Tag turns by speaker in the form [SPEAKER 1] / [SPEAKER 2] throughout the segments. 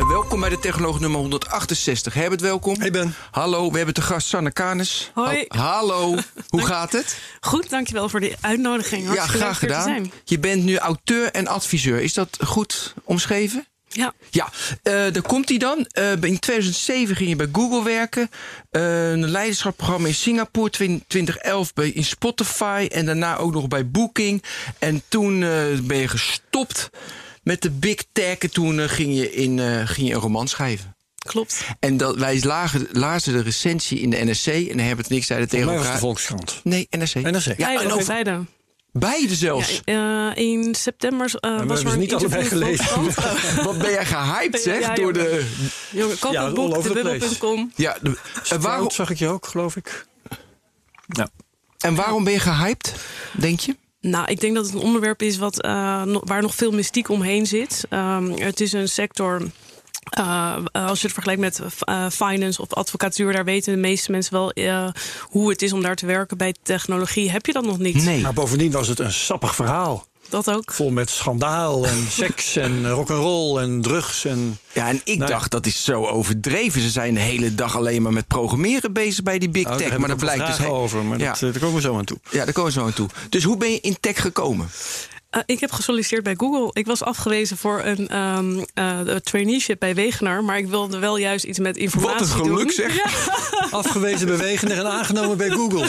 [SPEAKER 1] Uh, welkom bij de Technoloog nummer 168. Herbert, welkom.
[SPEAKER 2] Hey Ben.
[SPEAKER 1] Hallo, we hebben te gast Sanne Kanis.
[SPEAKER 3] Hoi.
[SPEAKER 1] Ha hallo, hoe gaat het?
[SPEAKER 3] Goed, dankjewel voor de uitnodiging.
[SPEAKER 1] Ja, graag gedaan. Je bent nu auteur en adviseur. Is dat goed omschreven?
[SPEAKER 3] Ja.
[SPEAKER 1] Ja, uh, daar komt hij dan. Uh, in 2007 ging je bij Google werken. Uh, een leiderschapsprogramma in Singapore. 2011 bij, in Spotify. En daarna ook nog bij Booking. En toen ben je gestopt met de big tech. En toen ging, je in, ging je een roman schrijven.
[SPEAKER 3] Klopt.
[SPEAKER 1] En dat, wij lagen, lazen de recensie in de NRC. En Herbert en ik zeiden tegen elkaar...
[SPEAKER 2] was de Volkskrant.
[SPEAKER 1] Nee, NRC.
[SPEAKER 2] NRC.
[SPEAKER 3] Ja, en over... beide.
[SPEAKER 1] Beide zelfs?
[SPEAKER 3] Ja, uh, in september uh, was er een
[SPEAKER 2] niet allebei gelezen.
[SPEAKER 1] Wat ben jij gehyped, zeg?
[SPEAKER 3] Ja,
[SPEAKER 1] door de...
[SPEAKER 3] Jongen, koop ja, een boek, de
[SPEAKER 1] Ja, de,
[SPEAKER 2] en waarom zag ik je ook, geloof ik.
[SPEAKER 1] Ja. En waarom ben je gehyped, denk je?
[SPEAKER 3] Nou, ik denk dat het een onderwerp is wat, uh, waar nog veel mystiek omheen zit. Um, het is een sector uh, als je het vergelijkt met uh, finance of advocatuur, daar weten de meeste mensen wel uh, hoe het is om daar te werken. Bij technologie heb je dat nog niet.
[SPEAKER 1] Nee.
[SPEAKER 2] Maar bovendien was het een sappig verhaal.
[SPEAKER 3] Dat ook.
[SPEAKER 2] Vol met schandaal en seks en rock'n'roll en drugs. En,
[SPEAKER 1] ja, en ik
[SPEAKER 2] nou,
[SPEAKER 1] dacht dat is zo overdreven. Ze zijn de hele dag alleen maar met programmeren bezig bij die big
[SPEAKER 2] nou,
[SPEAKER 1] tech. Maar dat blijkt dus.
[SPEAKER 2] over, maar
[SPEAKER 1] ja.
[SPEAKER 2] dat, daar komen we zo aan toe.
[SPEAKER 1] Ja, daar komen we zo aan toe. Dus hoe ben je in tech gekomen?
[SPEAKER 3] Uh, ik heb gesolliciteerd bij Google. Ik was afgewezen voor een um, uh, traineeship bij Wegener. Maar ik wilde wel juist iets met informatie
[SPEAKER 1] Wat een geluk
[SPEAKER 3] doen.
[SPEAKER 1] zeg.
[SPEAKER 3] Ja.
[SPEAKER 2] Afgewezen bij Wegener en aangenomen bij Google.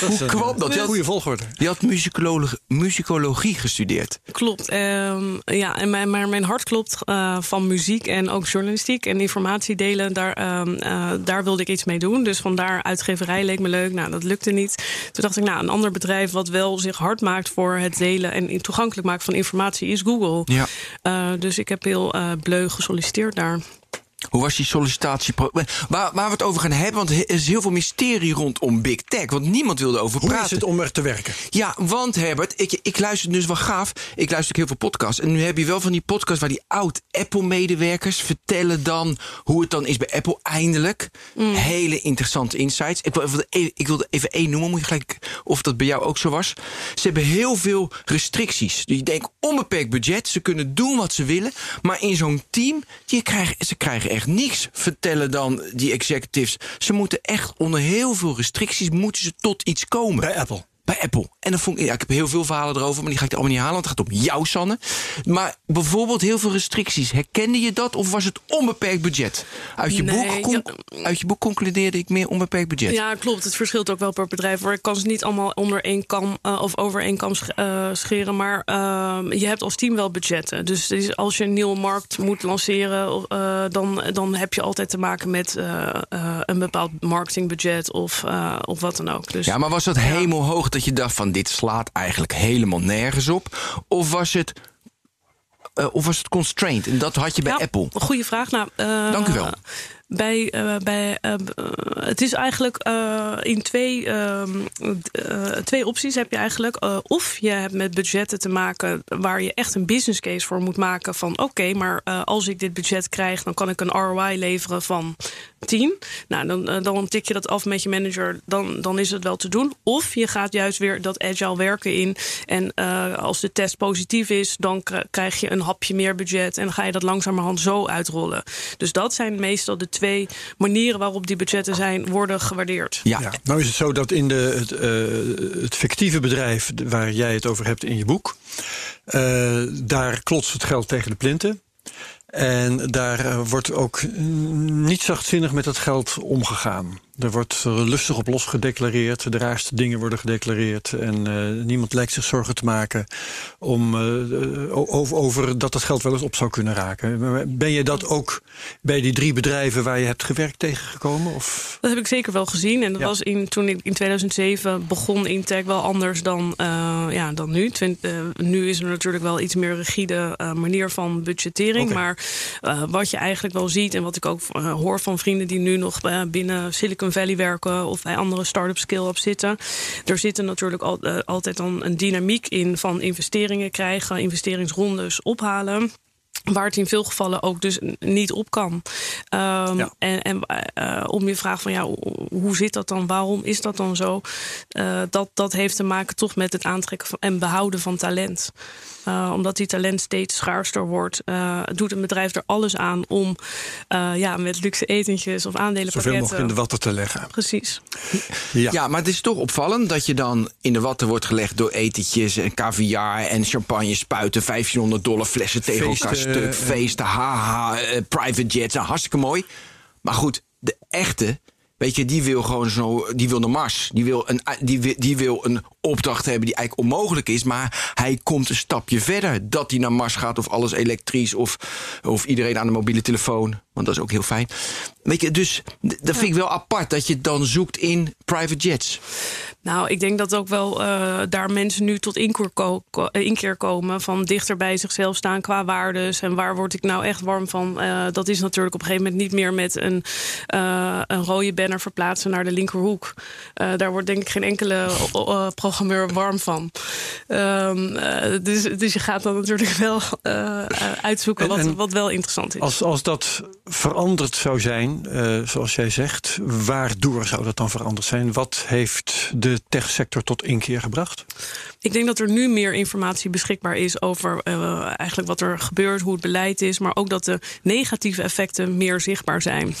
[SPEAKER 1] Dat Hoe kwam dat?
[SPEAKER 2] Een goede volgorde.
[SPEAKER 1] Je had muzikologie, muzikologie gestudeerd.
[SPEAKER 3] Klopt. Um, ja, en mijn, maar mijn hart klopt uh, van muziek en ook journalistiek en informatie delen. Daar, um, daar wilde ik iets mee doen. Dus vandaar uitgeverij leek me leuk. Nou, dat lukte niet. Toen dacht ik, nou, een ander bedrijf wat wel zich hard maakt voor het delen en toegankelijk maken van informatie is Google.
[SPEAKER 1] Ja.
[SPEAKER 3] Uh, dus ik heb heel uh, bleu gesolliciteerd daar.
[SPEAKER 1] Hoe was die sollicitatie? Waar, waar we het over gaan hebben, want er is heel veel mysterie rondom Big Tech. Want niemand wilde over
[SPEAKER 2] Hoe
[SPEAKER 1] praten.
[SPEAKER 2] is het om er te werken?
[SPEAKER 1] Ja, want Herbert, ik, ik luister dus wel gaaf. Ik luister ook heel veel podcasts. En nu heb je wel van die podcasts waar die oud-Apple-medewerkers vertellen dan hoe het dan is bij Apple eindelijk. Mm. Hele interessante insights. Ik wil, even, ik wilde even één noemen, moet je gelijk of dat bij jou ook zo was. Ze hebben heel veel restricties. Dus je denkt onbeperkt budget, ze kunnen doen wat ze willen. Maar in zo'n team, die krijgen, ze krijgen echt niks, vertellen dan die executives. Ze moeten echt onder heel veel restricties moeten ze tot iets komen.
[SPEAKER 2] Bij Apple.
[SPEAKER 1] Bij Apple. En dan vond ik, ja, ik heb heel veel verhalen erover, maar die ga ik er allemaal niet halen, want het gaat om jou, Sanne. Maar bijvoorbeeld heel veel restricties. Herkende je dat of was het onbeperkt budget? Uit je,
[SPEAKER 3] nee,
[SPEAKER 1] boek, ja. uit je boek concludeerde ik meer onbeperkt budget.
[SPEAKER 3] Ja, klopt. Het verschilt ook wel per bedrijf. Hoor. Ik kan ze niet allemaal onder één kam uh, of over één kam uh, scheren. Maar uh, je hebt als team wel budgetten. Dus als je een nieuwe markt moet lanceren, uh, dan, dan heb je altijd te maken met een bepaald marketingbudget of, of wat dan ook. Dus,
[SPEAKER 1] ja, maar was dat hemelhoog dat je dacht van dit slaat eigenlijk helemaal nergens op? Of was het uh, of was het constraint? En dat had je bij
[SPEAKER 3] ja,
[SPEAKER 1] Apple.
[SPEAKER 3] Goeie vraag. Nou, uh,
[SPEAKER 1] Dank u wel.
[SPEAKER 3] Bij, uh, bij, het is eigenlijk in twee, twee opties heb je eigenlijk. of je hebt met budgetten te maken waar je echt een business case voor moet maken van oké, okay, maar als ik dit budget krijg, dan kan ik een ROI leveren van 10. Nou, dan, dan tik je dat af met je manager, dan, dan is het wel te doen. Of je gaat juist weer dat agile werken in. En als de test positief is, dan krijg je een hapje meer budget en dan ga je dat langzamerhand zo uitrollen. Dus dat zijn meestal de twee manieren waarop die budgetten zijn worden gewaardeerd.
[SPEAKER 2] Ja. ja. Nou is het zo dat in de, het, uh, het fictieve bedrijf waar jij het over hebt in je boek, uh, daar klotst het geld tegen de plinten. En daar uh, wordt ook niet zachtzinnig met dat geld omgegaan. Er wordt lustig op los gedeclareerd. De raarste dingen worden gedeclareerd. En uh, niemand lijkt zich zorgen te maken om, uh, over, over, dat het geld wel eens op zou kunnen raken. Ben je dat ook bij die drie bedrijven waar je hebt gewerkt tegengekomen? Of?
[SPEAKER 3] Dat heb ik zeker wel gezien. En dat was in, toen ik in 2007 begon Intech wel anders dan, uh, ja, dan nu. Twint, nu is er natuurlijk wel iets meer rigide manier van budgettering. Okay. Maar wat je eigenlijk wel ziet en wat ik ook hoor van vrienden die nu nog binnen Silicon Valley werken of bij andere start-up skill-up zitten. Er zit natuurlijk al, uh, altijd dan een dynamiek in van investeringen krijgen, investeringsrondes ophalen waar het in veel gevallen ook dus niet op kan. Um, ja. En, en uh, om je vraag van ja, hoe zit dat dan? Waarom is dat dan zo? Uh, dat, dat heeft te maken toch met het aantrekken van, en behouden van talent. Uh, omdat die talent steeds schaarster wordt, doet een bedrijf er alles aan om ja, met luxe etentjes of aandelenpakketten...
[SPEAKER 2] Zoveel mogelijk in de watten te leggen.
[SPEAKER 3] Precies.
[SPEAKER 1] Ja. ja, maar het is toch opvallend dat je dan in de watten wordt gelegd door etentjes en caviar en champagne spuiten, 1500 dollar flessen tegen elkaar stuk, feesten, haha, uh, private jets, nou, hartstikke mooi. Maar goed, de echte, weet je, die wil gewoon zo, die wil naar Mars. Die wil een, die, wil, die wil een opdracht hebben die eigenlijk onmogelijk is, maar hij komt een stapje verder. Dat hij naar Mars gaat of alles elektrisch of, of iedereen aan de mobiele telefoon. Want dat is ook heel fijn. Weet je, dus dat vind ik wel apart dat je het dan zoekt in private jets.
[SPEAKER 3] Nou, ik denk dat ook wel uh, daar mensen nu tot inkeer, ko inkeer, komen. Van dichter bij zichzelf staan qua waardes. En waar word ik nou echt warm van? Uh, dat is natuurlijk op een gegeven moment niet meer met een, uh, een rode banner verplaatsen naar de linkerhoek. daar wordt denk ik geen enkele programmeur warm van. Um, dus, dus je gaat dan natuurlijk wel uitzoeken wat, en wat wel interessant is.
[SPEAKER 2] Als, als dat veranderd zou zijn, zoals jij zegt, waardoor zou dat dan veranderd zijn? Wat heeft de de techsector tot inkeer gebracht?
[SPEAKER 3] Ik denk dat er nu meer informatie beschikbaar is over uh, eigenlijk wat er gebeurt, hoe het beleid is, maar ook dat de negatieve effecten meer zichtbaar zijn.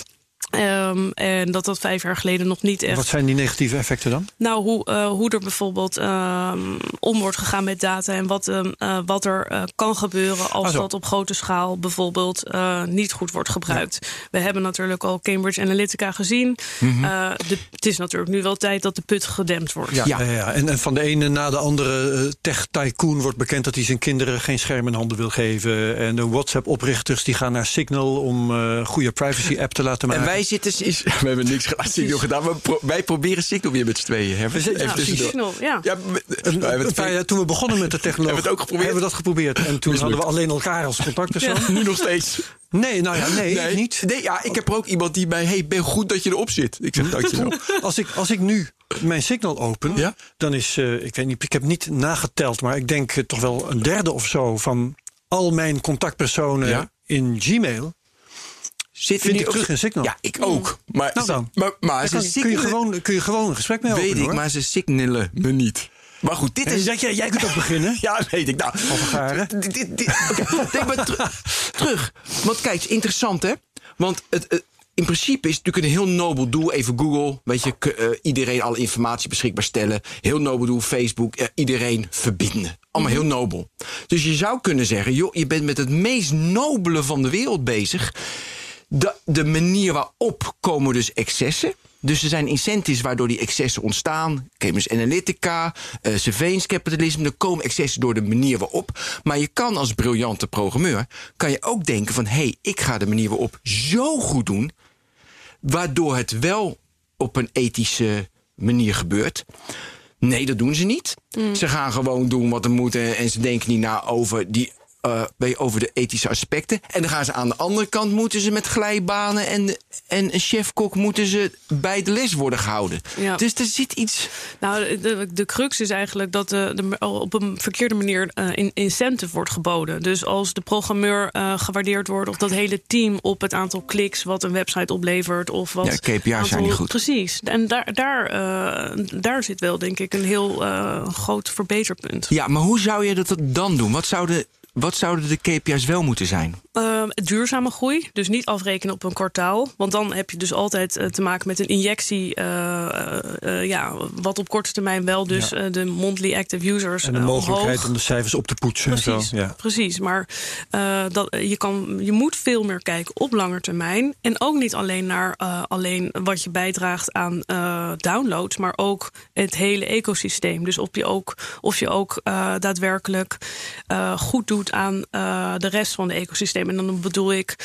[SPEAKER 3] Um, en dat dat vijf jaar geleden nog niet echt.
[SPEAKER 2] Wat zijn die negatieve effecten dan?
[SPEAKER 3] Nou, hoe, uh, hoe er bijvoorbeeld um, om wordt gegaan met data en wat, um, uh, wat er uh, kan gebeuren als ah, dat op grote schaal bijvoorbeeld niet goed wordt gebruikt. Ja. We hebben natuurlijk al Cambridge Analytica gezien. Mm -hmm. de, het is natuurlijk nu wel tijd dat de put gedempt wordt.
[SPEAKER 2] Ja, ja. ja en, en, van de ene na de andere tech-tycoon wordt bekend dat hij zijn kinderen geen scherm in handen wil geven. En de WhatsApp-oprichters die gaan naar Signal om goede privacy-app te laten maken
[SPEAKER 1] wij zitten... Is, we hebben niks Signal gedaan. Pro, wij proberen Signal weer met z'n tweeën. Hebben we,
[SPEAKER 3] ja, Signal, ja. ja
[SPEAKER 2] een, een toen we begonnen met de technologie... hebben we het ook geprobeerd? Hebben we dat geprobeerd. En toen hadden we alleen elkaar als contactpersoon.
[SPEAKER 1] Ja. Nu nog steeds.
[SPEAKER 2] Nee, nou ja, nee, nee, niet.
[SPEAKER 1] Nee, ja, ik heb er ook iemand die mij... hey, ben goed dat je erop zit. Ik zeg dankjewel.
[SPEAKER 2] als, ik, als ik nu mijn Signal open, ja? dan is... Uh, ik weet niet, ik heb niet nageteld... maar ik denk uh, toch wel een derde of zo... van al mijn contactpersonen ja? in Gmail
[SPEAKER 1] Zit
[SPEAKER 2] Vind ik terug in Signal?
[SPEAKER 1] Ja, ik ook. Maar,
[SPEAKER 2] nou dan.
[SPEAKER 1] maar, maar
[SPEAKER 2] kun, je gewoon, kun je gewoon een gesprek mee
[SPEAKER 1] Weet
[SPEAKER 2] openen,
[SPEAKER 1] ik,
[SPEAKER 2] hoor.
[SPEAKER 1] maar ze signalen me niet. Maar goed, dit is...
[SPEAKER 2] Dat jij, jij kunt ook beginnen.
[SPEAKER 1] ja, weet ik. Nou, dit, dit, dit, okay. Denk maar ter terug. Want kijk, het is interessant, hè? Want het, in principe is het natuurlijk een heel nobel doel. Even Google, weet je, uh, iedereen alle informatie beschikbaar stellen. Heel nobel doel, Facebook, uh, iedereen verbinden. Allemaal heel nobel. Dus je zou kunnen zeggen, joh, je bent met het meest nobele van de wereld bezig de, de manier waarop komen dus excessen. Dus er zijn incentives waardoor die excessen ontstaan. Cambridge Analytica, uh, surveillance capitalism. Er komen excessen door de manier waarop. Maar je kan als briljante programmeur... kan je ook denken van... hé, hey, ik ga de manier waarop zo goed doen... waardoor het wel op een ethische manier gebeurt. Nee, dat doen ze niet. Mm. Ze gaan gewoon doen wat er moet... en ze denken niet na over die uh, over de ethische aspecten. En dan gaan ze aan de andere kant moeten ze met glijbanen en, en een chefkok moeten ze bij de les worden gehouden. Ja. Dus er zit iets.
[SPEAKER 3] Nou, de, de crux is eigenlijk dat de, de op een verkeerde manier uh, in, incentive wordt geboden. Dus als de programmeur uh, gewaardeerd wordt of dat hele team op het aantal kliks wat een website oplevert of wat.
[SPEAKER 1] Ja, KPI's aantal, zijn niet goed.
[SPEAKER 3] Precies. En daar, daar, daar zit wel denk ik een heel groot verbeterpunt.
[SPEAKER 1] Ja, maar hoe zou je dat dan doen? Wat zouden wat zouden de KPI's wel moeten zijn?
[SPEAKER 3] Uh, duurzame groei. Dus niet afrekenen op een kwartaal. Want dan heb je dus altijd eh, te maken met een injectie. eh, eh, ja, wat op korte termijn wel dus
[SPEAKER 2] Ja.
[SPEAKER 3] de monthly active users
[SPEAKER 2] En de mogelijkheid
[SPEAKER 3] omhoog.
[SPEAKER 2] om de cijfers op te poetsen. en
[SPEAKER 3] Precies,
[SPEAKER 2] Zo. Ja.
[SPEAKER 3] precies. Maar eh, dat, je, kan, je moet veel meer kijken op lange termijn. En ook niet alleen naar eh, alleen wat je bijdraagt aan eh, downloads, maar ook het hele ecosysteem. Dus of je ook, of je ook eh, daadwerkelijk eh, goed doet aan eh, de rest van het ecosysteem. En dan bedoel ik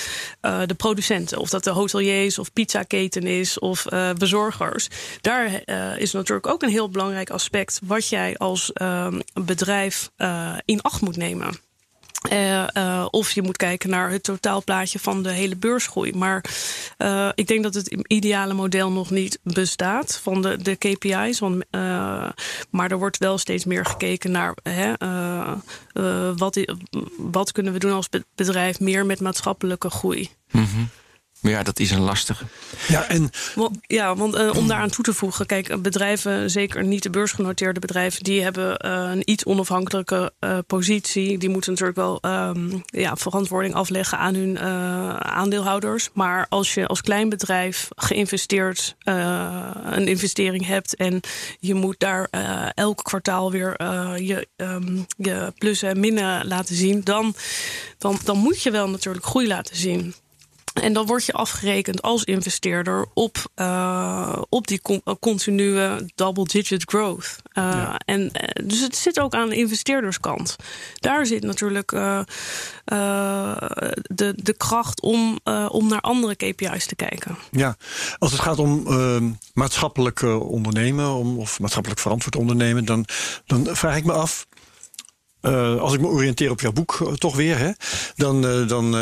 [SPEAKER 3] eh, de producenten, of dat de hoteliers of pizzaketen is of eh, bezorgers. Daar is natuurlijk ook een heel belangrijk aspect wat jij als ehm, bedrijf in acht moet nemen. Eh, eh, of je moet kijken naar het totaalplaatje van de hele beursgroei. Maar eh, ik denk dat het ideale model nog niet bestaat van de, de KPI's. Want, maar er wordt wel steeds meer gekeken naar hè, wat, wat kunnen we doen als be- bedrijf meer met maatschappelijke groei.
[SPEAKER 1] Maar ja, dat is een lastige.
[SPEAKER 2] Ja, en
[SPEAKER 3] Ja, want eh, om daaraan toe te voegen, kijk, eh, bedrijven, zeker niet de beursgenoteerde bedrijven, die hebben eh, een iets onafhankelijke positie. Die moeten natuurlijk wel ehm, ja, verantwoording afleggen aan hun eh, aandeelhouders. Maar als je als klein bedrijf geïnvesteerd eh, een investering hebt en je moet daar eh, elk kwartaal weer eh, je, ehm, je plussen en minnen laten zien, dan, dan, dan moet je wel natuurlijk groei laten zien. En dan word je afgerekend als investeerder op, eh, op die con- continue double-digit growth. Eh,
[SPEAKER 2] Ja.
[SPEAKER 3] en, eh, dus het zit ook aan de investeerderskant. Daar zit natuurlijk de, de kracht om, om naar andere KPI's te kijken.
[SPEAKER 2] Ja, als het gaat om ehm, maatschappelijk ondernemen om, of maatschappelijk verantwoord ondernemen, dan, dan vraag ik me af. als ik me oriënteer op jouw boek, toch weer, hè, dan, dan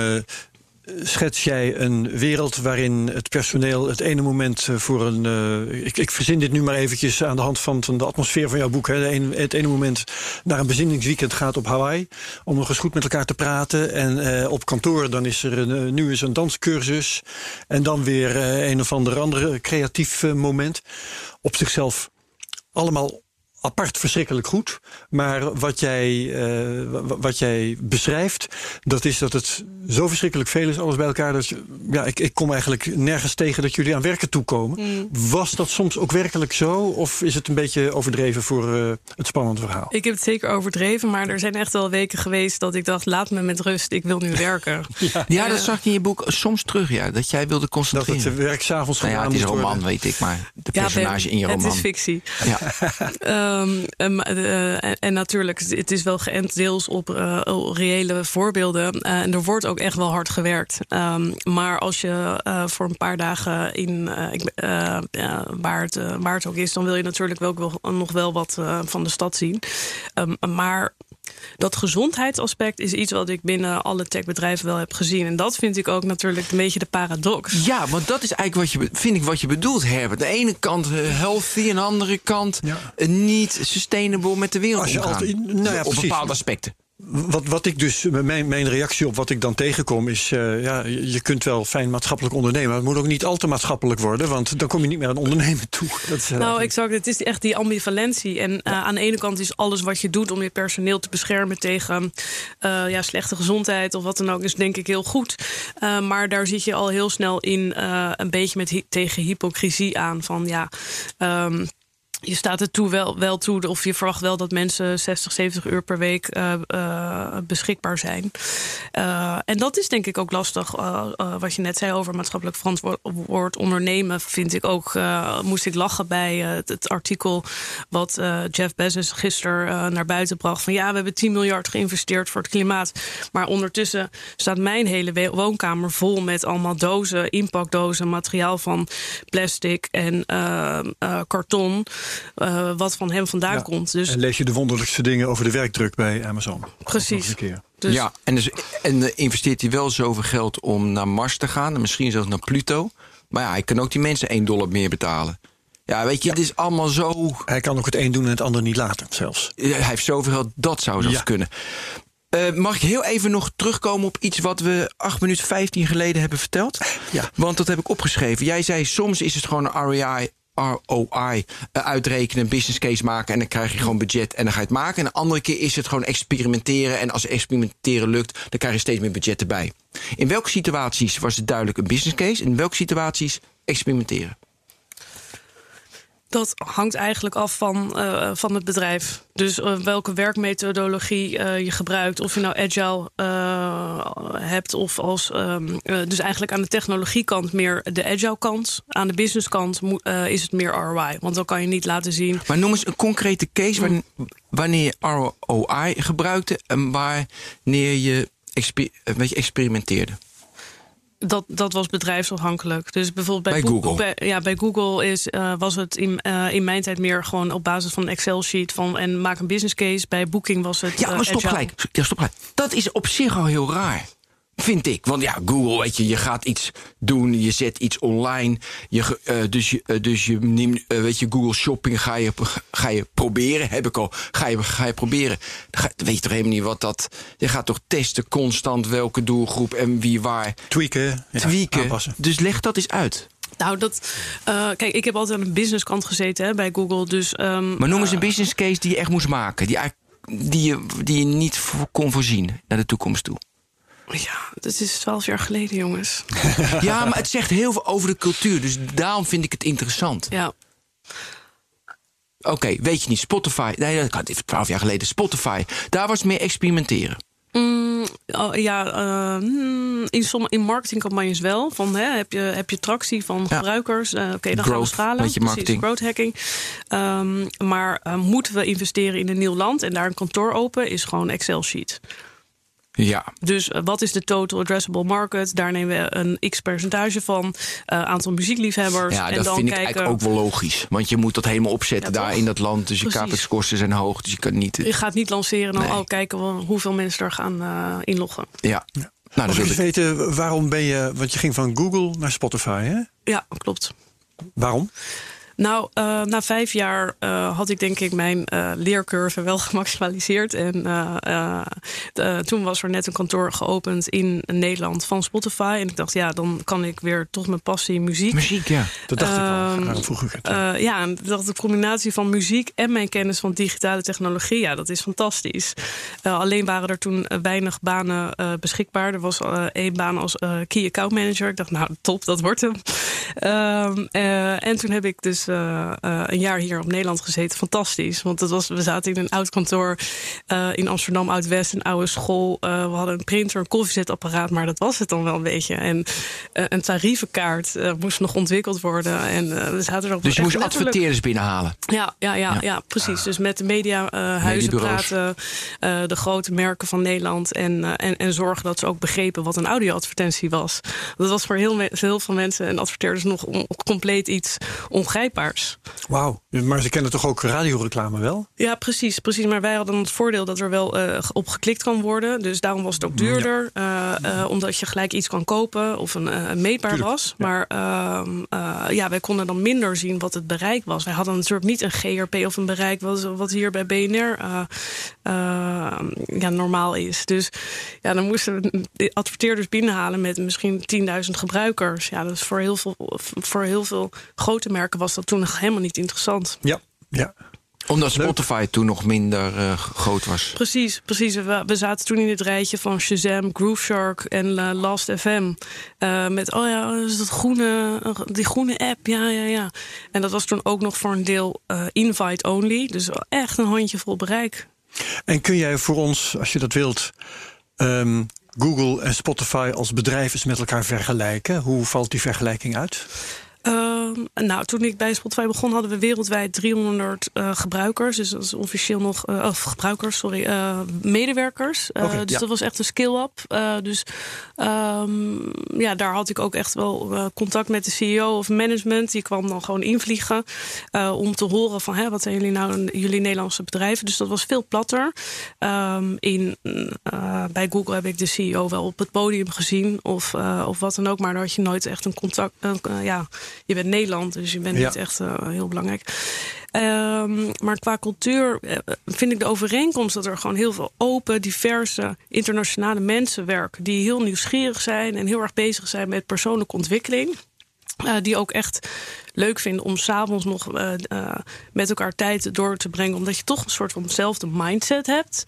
[SPEAKER 2] schets jij een wereld waarin het personeel het ene moment eh, voor een. eh, ik, ik verzin dit nu maar eventjes aan de hand van, de atmosfeer van jouw boek. Hè, het ene moment naar een bezinningsweekend gaat op Hawaii. om nog eens goed met elkaar te praten. En eh, op kantoor dan is er een, nu is een danscursus. En dan weer een of ander andere creatief moment. Op zichzelf allemaal apart verschrikkelijk goed. Maar wat jij, eh, wa- wat jij beschrijft, dat is dat het zo verschrikkelijk veel is, alles bij elkaar. Dat je, ja, ik, ik kom eigenlijk nergens tegen dat jullie aan werken toekomen. Was dat soms ook werkelijk zo? Of is het een beetje overdreven voor eh, het spannende verhaal?
[SPEAKER 3] Ik heb het zeker overdreven, maar er zijn echt wel weken geweest dat ik dacht: laat me met rust, ik wil nu werken.
[SPEAKER 1] Ja, dat zag ik in je boek soms terug, ja. Dat jij wilde
[SPEAKER 2] Dat
[SPEAKER 1] concentreren.
[SPEAKER 2] het werk s'avonds
[SPEAKER 1] nou ja,
[SPEAKER 2] gedaan
[SPEAKER 1] het is een roman,
[SPEAKER 2] worden.
[SPEAKER 1] weet ik, maar de
[SPEAKER 3] Ja,
[SPEAKER 1] personage
[SPEAKER 3] Ben,
[SPEAKER 1] in je
[SPEAKER 3] Het
[SPEAKER 1] roman.
[SPEAKER 3] is fictie.
[SPEAKER 1] Ja.
[SPEAKER 3] Ehm, ehm, eh, en, natuurlijk, het is wel geënt deels op eh, reële voorbeelden. Eh, en er wordt ook echt wel hard gewerkt. Ehm, maar als je voor een paar dagen in waar, het, waar het ook is, dan wil je natuurlijk wel, wel- nog wel wat van de stad zien. Maar dat gezondheidsaspect is iets wat ik binnen alle techbedrijven wel heb gezien. En dat vind ik ook natuurlijk een beetje de paradox.
[SPEAKER 1] Ja, want dat is eigenlijk wat je, vind ik wat je bedoelt, Herbert. De ene kant eh, healthy, aan de andere kant
[SPEAKER 2] Ja.
[SPEAKER 1] eh, niet sustainable met de wereld
[SPEAKER 2] Als je
[SPEAKER 1] omgaan.
[SPEAKER 2] altijd- nou ja,
[SPEAKER 1] op
[SPEAKER 2] precies.
[SPEAKER 1] bepaalde aspecten.
[SPEAKER 2] Wat, wat ik dus, mijn, mijn reactie op wat ik dan tegenkom is, eh, ja, je kunt wel fijn maatschappelijk ondernemen, maar het moet ook niet al te maatschappelijk worden, want dan kom je niet meer aan ondernemen toe. Dat is, eh,
[SPEAKER 3] Nou, exact. Het is echt die ambivalentie. En eh, aan de ene kant is alles wat je doet om je personeel te beschermen tegen ja, slechte gezondheid of wat dan ook, is denk ik heel goed. Maar daar zit je al heel snel in een beetje met hy- tegen hypocrisie aan. Van ja. ehm, je staat er toe wel, wel toe, of je verwacht wel dat mensen 60, 70 uur per week eh, eh, beschikbaar zijn. Eh, en dat is denk ik ook lastig. wat je net zei over maatschappelijk verantwoord ondernemen, vind ik ook. moest ik lachen bij het, artikel wat Jeff Bezos gisteren naar buiten bracht. Van ja, we hebben 10 miljard geïnvesteerd voor het klimaat. Maar ondertussen staat mijn hele woonkamer vol met allemaal dozen, inpakdozen, materiaal van plastic en karton. Eh, wat van hem vandaan
[SPEAKER 2] Ja.
[SPEAKER 3] komt. Dus
[SPEAKER 2] En lees je de wonderlijkste dingen over de werkdruk bij Amazon.
[SPEAKER 3] Precies. Dus
[SPEAKER 1] Ja, en, dus, en eh, investeert hij wel zoveel geld om naar Mars te gaan. En misschien zelfs naar Pluto. Maar ja, hij kan ook die mensen 1 dollar meer betalen. Ja, weet je, het is allemaal zo...
[SPEAKER 2] Hij kan ook het een doen en het ander niet laten, zelfs.
[SPEAKER 1] Hij heeft zoveel geld, dat zou zelfs
[SPEAKER 2] Ja.
[SPEAKER 1] kunnen. Eh, mag ik heel even nog terugkomen op iets wat we 8 minuten 15 geleden hebben verteld?
[SPEAKER 2] Ja.
[SPEAKER 1] Want dat heb ik opgeschreven. Jij zei soms is het gewoon een ROI ROI eh, uitrekenen, business case maken en dan krijg je gewoon budget en dan ga je het maken. En de andere keer is het gewoon experimenteren en als experimenteren lukt, dan krijg je steeds meer budget erbij. In welke situaties was het duidelijk een business case in welke situaties experimenteren?
[SPEAKER 3] Dat hangt eigenlijk af van, uh, van het bedrijf. Dus uh, welke werkmethodologie uh, je gebruikt. Of je nou agile hebt of als. Um, dus eigenlijk aan de technologiekant meer de agile kant. Aan de businesskant is het meer ROI. Want dan kan je niet laten zien.
[SPEAKER 1] Maar noem eens een concrete case wanneer je ROI gebruikte en wanneer je exper beetje experimenteerde
[SPEAKER 3] dat, dat was bedrijfsafhankelijk. Dus bijvoorbeeld bij,
[SPEAKER 1] bij Google.
[SPEAKER 3] Bij, ja, bij Google is, uh, was het in, uh, in mijn tijd meer gewoon op basis van een Excel-sheet van en maak een business case. Bij Booking was het.
[SPEAKER 1] Ja, maar stop gelijk. Ja, stop gelijk. Dat is op zich al heel raar. Vind ik. Want ja, Google, weet je, je gaat iets doen, je zet iets online. Je, uh, dus je, uh, dus je neemt, uh, weet je, Google Shopping ga je, ga je proberen. Heb ik al. Ga je, ga je proberen. Ga, weet je toch helemaal niet wat dat. Je gaat toch testen constant welke doelgroep en wie waar.
[SPEAKER 2] Tweaken.
[SPEAKER 1] Tweaken. Dus leg dat eens uit.
[SPEAKER 3] Nou, dat. Uh, kijk, ik heb altijd aan de businesskant gezeten hè, bij Google. Dus, um,
[SPEAKER 1] maar noem eens een business case die je echt moest maken. Die, die, je, die je niet kon voorzien naar de toekomst toe.
[SPEAKER 3] Ja, dat is twaalf jaar geleden, jongens.
[SPEAKER 1] ja, maar het zegt heel veel over de cultuur. Dus daarom vind ik het interessant.
[SPEAKER 3] Ja.
[SPEAKER 1] Oké, okay, weet je niet, Spotify. Nee, dat kan even twaalf jaar geleden. Spotify. Daar was meer experimenteren.
[SPEAKER 3] Mm, oh, ja, uh, in, sommige, in marketingcampagnes wel. Van, hè, heb, je, heb je tractie van ja. gebruikers? Uh, Oké, okay, dan growth, gaan we schalen.
[SPEAKER 1] Beetje marketing.
[SPEAKER 3] Precies, growth hacking. Um, maar uh, moeten we investeren in een nieuw land en daar een kantoor open, is gewoon Excel-sheet.
[SPEAKER 1] Ja.
[SPEAKER 3] Dus uh, wat is de total addressable market? Daar nemen we een x percentage van. Uh, aantal muziekliefhebbers.
[SPEAKER 1] Ja,
[SPEAKER 3] en
[SPEAKER 1] dat
[SPEAKER 3] dan
[SPEAKER 1] vind
[SPEAKER 3] kijken...
[SPEAKER 1] ik eigenlijk ook wel logisch. Want je moet dat helemaal opzetten
[SPEAKER 3] Ja,
[SPEAKER 1] daar
[SPEAKER 3] toch?
[SPEAKER 1] in dat land. Dus je capex-kosten zijn hoog. Dus je kan niet...
[SPEAKER 3] Je gaat niet lanceren en
[SPEAKER 1] Nee.
[SPEAKER 3] al kijken wel hoeveel mensen er gaan uh, inloggen.
[SPEAKER 1] Ja. Nou,
[SPEAKER 2] Mag ik. weten, waarom ben je... Want je ging van Google naar Spotify, hè?
[SPEAKER 3] Ja, klopt.
[SPEAKER 2] Waarom?
[SPEAKER 3] Nou, uh, na vijf jaar uh, had ik denk ik mijn uh, leercurve wel gemaximaliseerd. En de, toen was er net een kantoor geopend in Nederland van Spotify. En ik dacht, ja, dan kan ik weer toch mijn passie muziek.
[SPEAKER 1] Muziek, ja.
[SPEAKER 2] Dat dacht ik al.
[SPEAKER 3] Ehm,
[SPEAKER 2] vroeg ik het.
[SPEAKER 3] Ja, en dat de combinatie van muziek en mijn kennis van digitale technologie, ja, dat is fantastisch. Alleen waren er toen weinig banen beschikbaar. Er was één baan als key account manager. Ik dacht, nou, top, dat wordt hem. Um, en toen heb ik dus een jaar hier op Nederland gezeten. Fantastisch, want dat was, we zaten in een oud kantoor in Amsterdam Oud-West, een oude school. we hadden een printer, een koffiezetapparaat, maar dat was het dan wel een beetje. En een tarievenkaart moest nog ontwikkeld worden. En we zaten er op
[SPEAKER 1] Dus je moest
[SPEAKER 3] letterlijk...
[SPEAKER 1] adverteerders binnenhalen.
[SPEAKER 3] Ja, ja, ja, ja. ja precies. Dus met de mediahuizen praten, de grote merken van Nederland. En, en, en zorgen dat ze ook begrepen wat een audioadvertentie was. Dat was voor heel, heel veel mensen en adverteerders nog on, compleet iets
[SPEAKER 2] Wauw, maar ze kennen toch ook radioreclame wel?
[SPEAKER 3] Ja, precies, precies. Maar wij hadden het voordeel dat er wel uh, op geklikt kan worden. Dus daarom was het ook duurder. Ja. Uh, uh, omdat je gelijk iets kan kopen of een meetbaar
[SPEAKER 2] Tuurlijk,
[SPEAKER 3] was. Ja. Maar ja, wij konden dan minder zien wat het bereik was. Wij hadden natuurlijk niet een GRP of een bereik wat, wat hier bij BNR ja, normaal is. Dus ja, dan moesten we de adverteerders binnenhalen met misschien 10.000 gebruikers. Ja, dat is voor heel, veel, voor heel veel grote merken was dat toen nog helemaal niet interessant.
[SPEAKER 2] Ja, ja.
[SPEAKER 1] Omdat Spotify Leuk. toen nog minder uh, groot was.
[SPEAKER 3] Precies, precies. We, we, zaten toen in het rijtje van Shazam, Groove Shark en uh, Last FM. Uh, met, oh ja, is dat groene, die groene app, ja, ja, ja. En dat was toen ook nog voor een deel uh, invite only. Dus echt een handjevol bereik.
[SPEAKER 2] En kun jij voor ons, als je dat wilt, um, Google en Spotify als bedrijf eens met elkaar vergelijken? Hoe valt die vergelijking uit?
[SPEAKER 3] Uh, nou, toen ik bij Spotify begon, hadden we wereldwijd 300 uh, gebruikers. Dus dat is officieel nog, uh, of gebruikers, sorry, uh, medewerkers.
[SPEAKER 2] Okay,
[SPEAKER 3] dus
[SPEAKER 2] ja.
[SPEAKER 3] dat was echt een skill-up. dus um, ja, daar had ik ook echt wel contact met de CEO of management. Die kwam dan gewoon invliegen om te horen van, hè, wat zijn jullie nou, jullie Nederlandse bedrijven? Dus dat was veel platter. Um, in, bij Google heb ik de CEO wel op het podium gezien of, of wat dan ook, maar daar had je nooit echt een contact, ja je bent Nederland, dus je bent
[SPEAKER 2] Ja.
[SPEAKER 3] niet echt uh, heel belangrijk. Um, maar qua cultuur uh, vind ik de overeenkomst dat er gewoon heel veel open, diverse, internationale mensen werken. Die heel nieuwsgierig zijn en heel erg bezig zijn met persoonlijke ontwikkeling. Uh, die ook echt leuk vinden om s'avonds nog uh, uh, met elkaar tijd door te brengen. Omdat je toch een soort van dezelfde mindset hebt.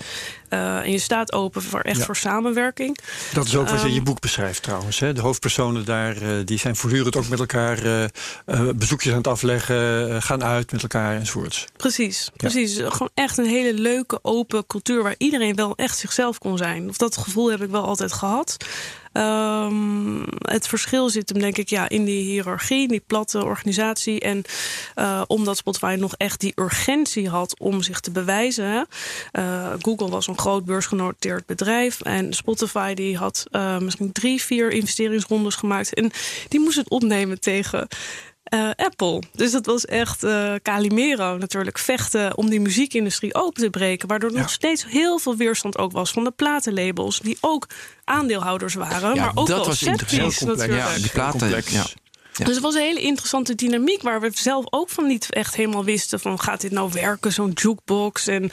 [SPEAKER 3] En je staat open voor echt voor samenwerking.
[SPEAKER 2] Dat is ook wat je in je
[SPEAKER 3] Ehm,
[SPEAKER 2] boek beschrijft trouwens. Hè? De hoofdpersonen daar die zijn voortdurend ook met elkaar bezoekjes aan het afleggen, gaan uit met elkaar enzovoorts.
[SPEAKER 3] Precies, precies. Gewoon echt een hele leuke, open cultuur waar iedereen wel echt zichzelf kon zijn. Of dat gevoel heb ik wel altijd gehad. Um, het verschil zit hem denk ik ja, in die hiërarchie, die platte organisatie. En uh, omdat Spotify nog echt die urgentie had om zich te bewijzen. Uh, Google was een groot beursgenoteerd bedrijf. En Spotify die had uh, misschien drie, vier investeringsrondes gemaakt. En die moest het opnemen tegen uh, Apple. Dus dat was echt uh, Calimero natuurlijk vechten om die muziekindustrie open te breken. Waardoor ja. nog steeds heel veel weerstand ook was van de platenlabels. Die ook aandeelhouders waren.
[SPEAKER 1] Ja,
[SPEAKER 3] maar ook
[SPEAKER 1] dat
[SPEAKER 3] wel
[SPEAKER 1] was interessant.
[SPEAKER 3] natuurlijk.
[SPEAKER 1] Ja, die platen. Ja.
[SPEAKER 3] Ja. Dus het was een hele interessante dynamiek waar we zelf ook van niet echt helemaal wisten van gaat dit nou werken, zo'n jukebox. En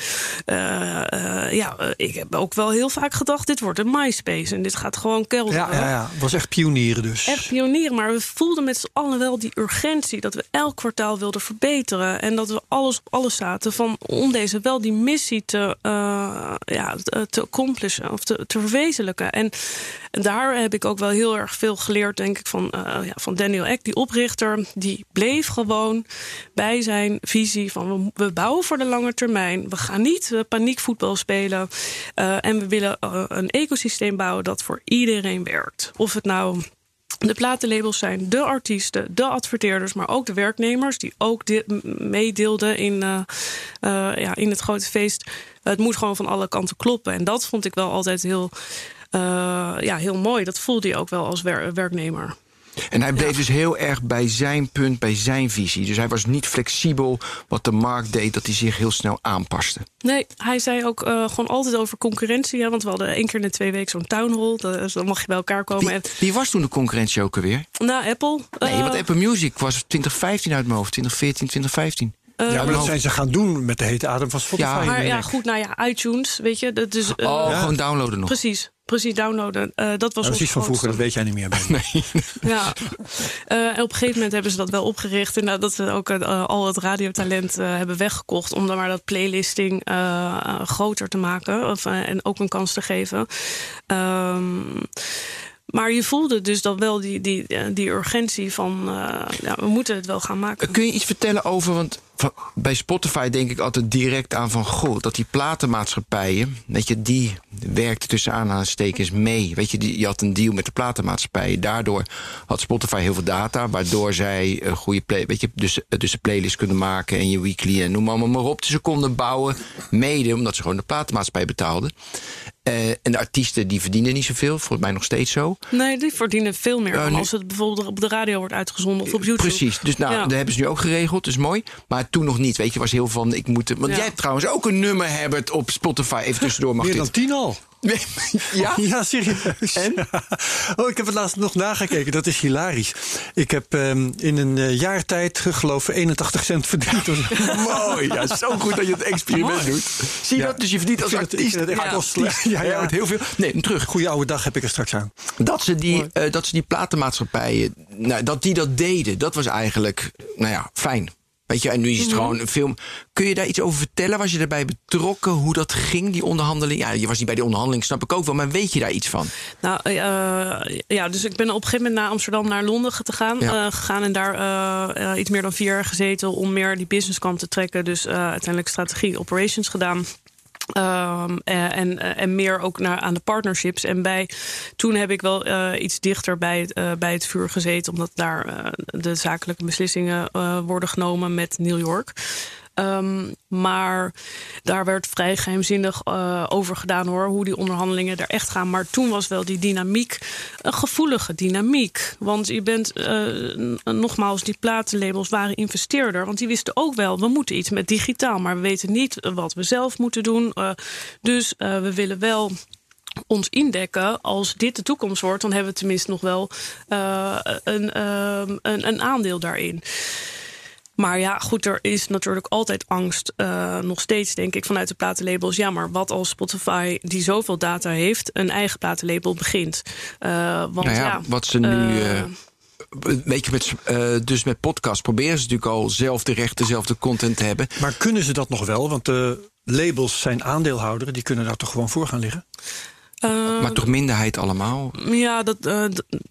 [SPEAKER 3] uh, uh, ja, ik heb ook wel heel vaak gedacht, dit wordt een MySpace en dit gaat gewoon kelderen.
[SPEAKER 2] Ja, ja, ja. het was echt pionieren dus.
[SPEAKER 3] Echt pionieren, maar we voelden met z'n allen wel die urgentie dat we elk kwartaal wilden verbeteren en dat we alles op alles zaten van om deze wel die missie te, uh, ja, te accomplishen of te, te verwezenlijken. En, en daar heb ik ook wel heel erg veel geleerd, denk ik, van, ja, van Daniel Die oprichter, die bleef gewoon bij zijn visie van we, we bouwen voor de lange termijn. We gaan niet uh, paniekvoetbal spelen. Uh, en we willen uh, een ecosysteem bouwen dat voor iedereen werkt. Of het nou de platenlabels zijn de artiesten, de adverteerders, maar ook de werknemers die ook meedeelden in, ja, in het grote feest. Het moet gewoon van alle kanten kloppen. En dat vond ik wel altijd heel, ja, heel mooi. Dat voelde je ook wel als wer werknemer.
[SPEAKER 1] En hij bleef ja. dus heel erg bij zijn punt, bij zijn visie. Dus hij was niet flexibel wat de markt deed, dat hij zich heel snel aanpaste.
[SPEAKER 3] Nee, hij zei ook uh, gewoon altijd over concurrentie. Ja, want we hadden één keer in de twee weken zo'n town hall. Dus dan mag je bij elkaar komen.
[SPEAKER 1] Wie, wie was toen de concurrentie ook alweer?
[SPEAKER 3] Nou, Apple.
[SPEAKER 1] Nee, uh, want Apple Music was 2015 uit mijn hoofd. 2014, 2015.
[SPEAKER 2] Uh, ja, maar dat zijn ze gaan doen met de hete adem van Spotify.
[SPEAKER 3] Ja, maar ja, goed, nou ja, iTunes, weet je. Dat is, uh,
[SPEAKER 1] oh, ja. gewoon downloaden nog.
[SPEAKER 3] Precies, precies, downloaden. Uh, dat was
[SPEAKER 2] dat is iets van vroeger, dat weet jij niet meer. Bij
[SPEAKER 1] nee.
[SPEAKER 3] ja, en op een gegeven moment hebben ze dat wel opgericht. En dat ze ook al het radiotalent hebben weggekocht. Om dan maar dat playlisting groter te maken. Of, en ook een kans te geven. Um, maar je voelde dus dan wel die, die, die urgentie van uh, ja, we moeten het wel gaan maken.
[SPEAKER 1] Kun je iets vertellen over, want bij Spotify denk ik altijd direct aan van goh, dat die platenmaatschappijen, weet je, die werkten tussen aanhalingstekens mee. Weet je, die, je had een deal met de platenmaatschappijen. Daardoor had Spotify heel veel data, waardoor zij een goede play, weet je, dus, dus een playlist kunnen maken en je weekly en noem allemaal maar op. Dus ze konden bouwen, mede omdat ze gewoon de platenmaatschappij betaalden. Uh, en de artiesten die verdienen niet zoveel, volgens mij nog steeds zo.
[SPEAKER 3] Nee, die verdienen veel meer uh, dan als het bijvoorbeeld op de radio wordt uitgezonden of op YouTube.
[SPEAKER 1] Precies, dus nou, ja. dat hebben ze nu ook geregeld, dus mooi. Maar toen nog niet, weet je, was heel van, ik moet... Want ja. jij hebt trouwens ook een nummer, Herbert, op Spotify, even tussendoor mag
[SPEAKER 2] Meer
[SPEAKER 1] dit.
[SPEAKER 2] dan tien al.
[SPEAKER 1] ja?
[SPEAKER 2] ja, serieus.
[SPEAKER 1] En?
[SPEAKER 2] Oh, ik heb het laatst nog nagekeken. Dat is hilarisch. Ik heb um, in een uh, jaar tijd, geloof ik, 81 cent verdiend.
[SPEAKER 1] Mooi. Ja, zo goed dat je het experiment doet. Zie je ja. dat? Dus je verdient als artiest.
[SPEAKER 2] Het echt
[SPEAKER 1] ja. Ja, ja, ja. heel veel. Nee, terug.
[SPEAKER 2] Goeie oude dag heb ik er straks aan.
[SPEAKER 1] Dat ze die, uh, dat ze die platenmaatschappijen, nou, dat die dat deden, dat was eigenlijk, nou ja, fijn. Weet je, en nu is het -hmm. gewoon een film. Kun je daar iets over vertellen? Was je erbij betrokken? Hoe dat ging, die onderhandeling? Ja, je was niet bij die onderhandeling, snap ik ook wel. Maar weet je daar iets van?
[SPEAKER 3] Nou, uh, ja, dus ik ben op een gegeven moment naar Amsterdam, naar Londen te gaan, ja. uh, gegaan. En daar uh, iets meer dan vier jaar gezeten om meer die businesskant te trekken. Dus uiteindelijk strategie, operations gedaan. Um, en, en meer ook naar, aan de partnerships. En bij, toen heb ik wel uh, iets dichter bij het, bij het vuur gezeten, omdat daar de zakelijke beslissingen worden genomen met New York. Um, maar daar werd vrij geheimzinnig uh, over gedaan hoor, hoe die onderhandelingen er echt gaan. Maar toen was wel die dynamiek een gevoelige dynamiek. Want je bent, uh, nogmaals, die platenlabels waren investeerder. Want die wisten ook wel, we moeten iets met digitaal. Maar we weten niet wat we zelf moeten doen. Uh, dus we willen wel ons indekken als dit de toekomst wordt, dan hebben we tenminste nog wel een, uh, een, een aandeel daarin. Maar ja, goed, er is natuurlijk altijd angst. Uh, nog steeds, denk ik, vanuit de platenlabels. Ja, maar wat als Spotify, die zoveel data heeft, een eigen platenlabel begint? Uh, want
[SPEAKER 1] nou ja,
[SPEAKER 3] ja,
[SPEAKER 1] wat ze nu. Uh, weet je, met, eh, dus met podcast proberen ze natuurlijk al zelf de rechten, dezelfde content te hebben.
[SPEAKER 2] Maar kunnen ze dat nog wel? Want de labels zijn aandeelhouder, die kunnen daar toch gewoon voor gaan liggen?
[SPEAKER 3] Eh,
[SPEAKER 1] maar toch minderheid allemaal?
[SPEAKER 3] Ja, dat, eh,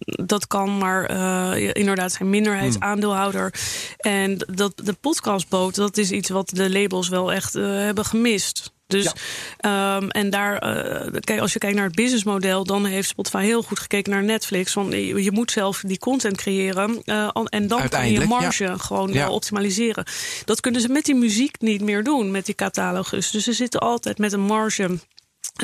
[SPEAKER 3] dat kan, maar eh, inderdaad zijn minderheidsaandeelhouder. En dat, de podcastboot, dat is iets wat de labels wel echt hebben gemist. Dus, ehm, en daar, kijk, als je kijkt naar het businessmodel, dan heeft Spotify heel goed gekeken naar Netflix. Want je, moet zelf die content creëren. en dan kan je marge
[SPEAKER 1] ja.
[SPEAKER 3] gewoon
[SPEAKER 1] Ja.
[SPEAKER 3] optimaliseren. Dat kunnen ze met die muziek niet meer doen, met die catalogus. Dus ze zitten altijd met een marge.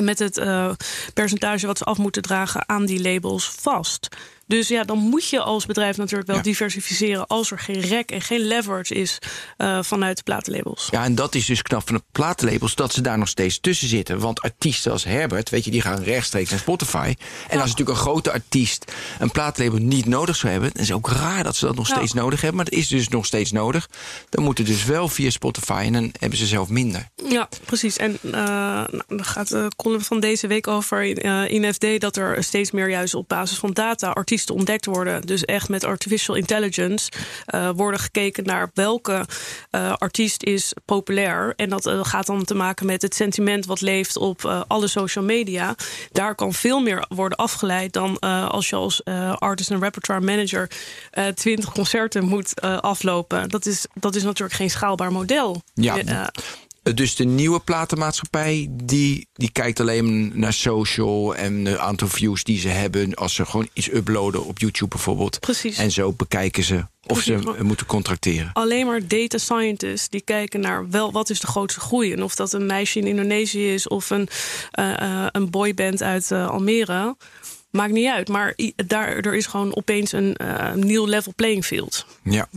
[SPEAKER 3] Met het eh, percentage wat ze af moeten dragen aan die labels vast. Dus ja, dan moet je als bedrijf natuurlijk wel
[SPEAKER 1] Ja.
[SPEAKER 3] diversificeren als er geen rek en geen leverage is eh, vanuit de platenlabels.
[SPEAKER 1] Ja, en dat is dus knap van de platenlabels dat ze daar nog steeds tussen zitten. Want artiesten als Herbert, weet je, die gaan rechtstreeks naar Spotify. En als natuurlijk een grote artiest een platenlabel niet nodig zou hebben, dan is het ook raar dat ze dat nog
[SPEAKER 3] Ja.
[SPEAKER 1] steeds nodig hebben. Maar het is dus nog steeds nodig. Dan moet het dus wel via Spotify en dan hebben ze zelf minder.
[SPEAKER 3] Ja, precies. En nou, dan gaat de column van deze week over eh, in FD dat er steeds meer juist op basis van data artiesten ontdekt worden. Dus echt met artificial intelligence eh, worden gekeken naar welke eh, artiest is populair. En dat eh, gaat dan te maken met het sentiment wat leeft op alle social media. Daar kan veel meer worden afgeleid dan als je als artist en repertoire manager 20 concerten moet aflopen. Dat is, dat is natuurlijk geen schaalbaar model.
[SPEAKER 1] Ja. Dus de nieuwe platenmaatschappij, die, die kijkt alleen naar social en het aantal views die ze hebben. Als ze gewoon iets uploaden op YouTube bijvoorbeeld.
[SPEAKER 3] Precies.
[SPEAKER 1] En zo bekijken ze of
[SPEAKER 3] Precies.
[SPEAKER 1] ze moeten contracteren.
[SPEAKER 3] alleen maar data scientists die kijken naar wel wat is de grootste groei. En of dat een meisje in Indonesië is of een, eh, eh, een boyband uit eh, Almere. Maakt niet uit. Maar daar, er is gewoon opeens een nieuw level playing field.
[SPEAKER 1] Ja.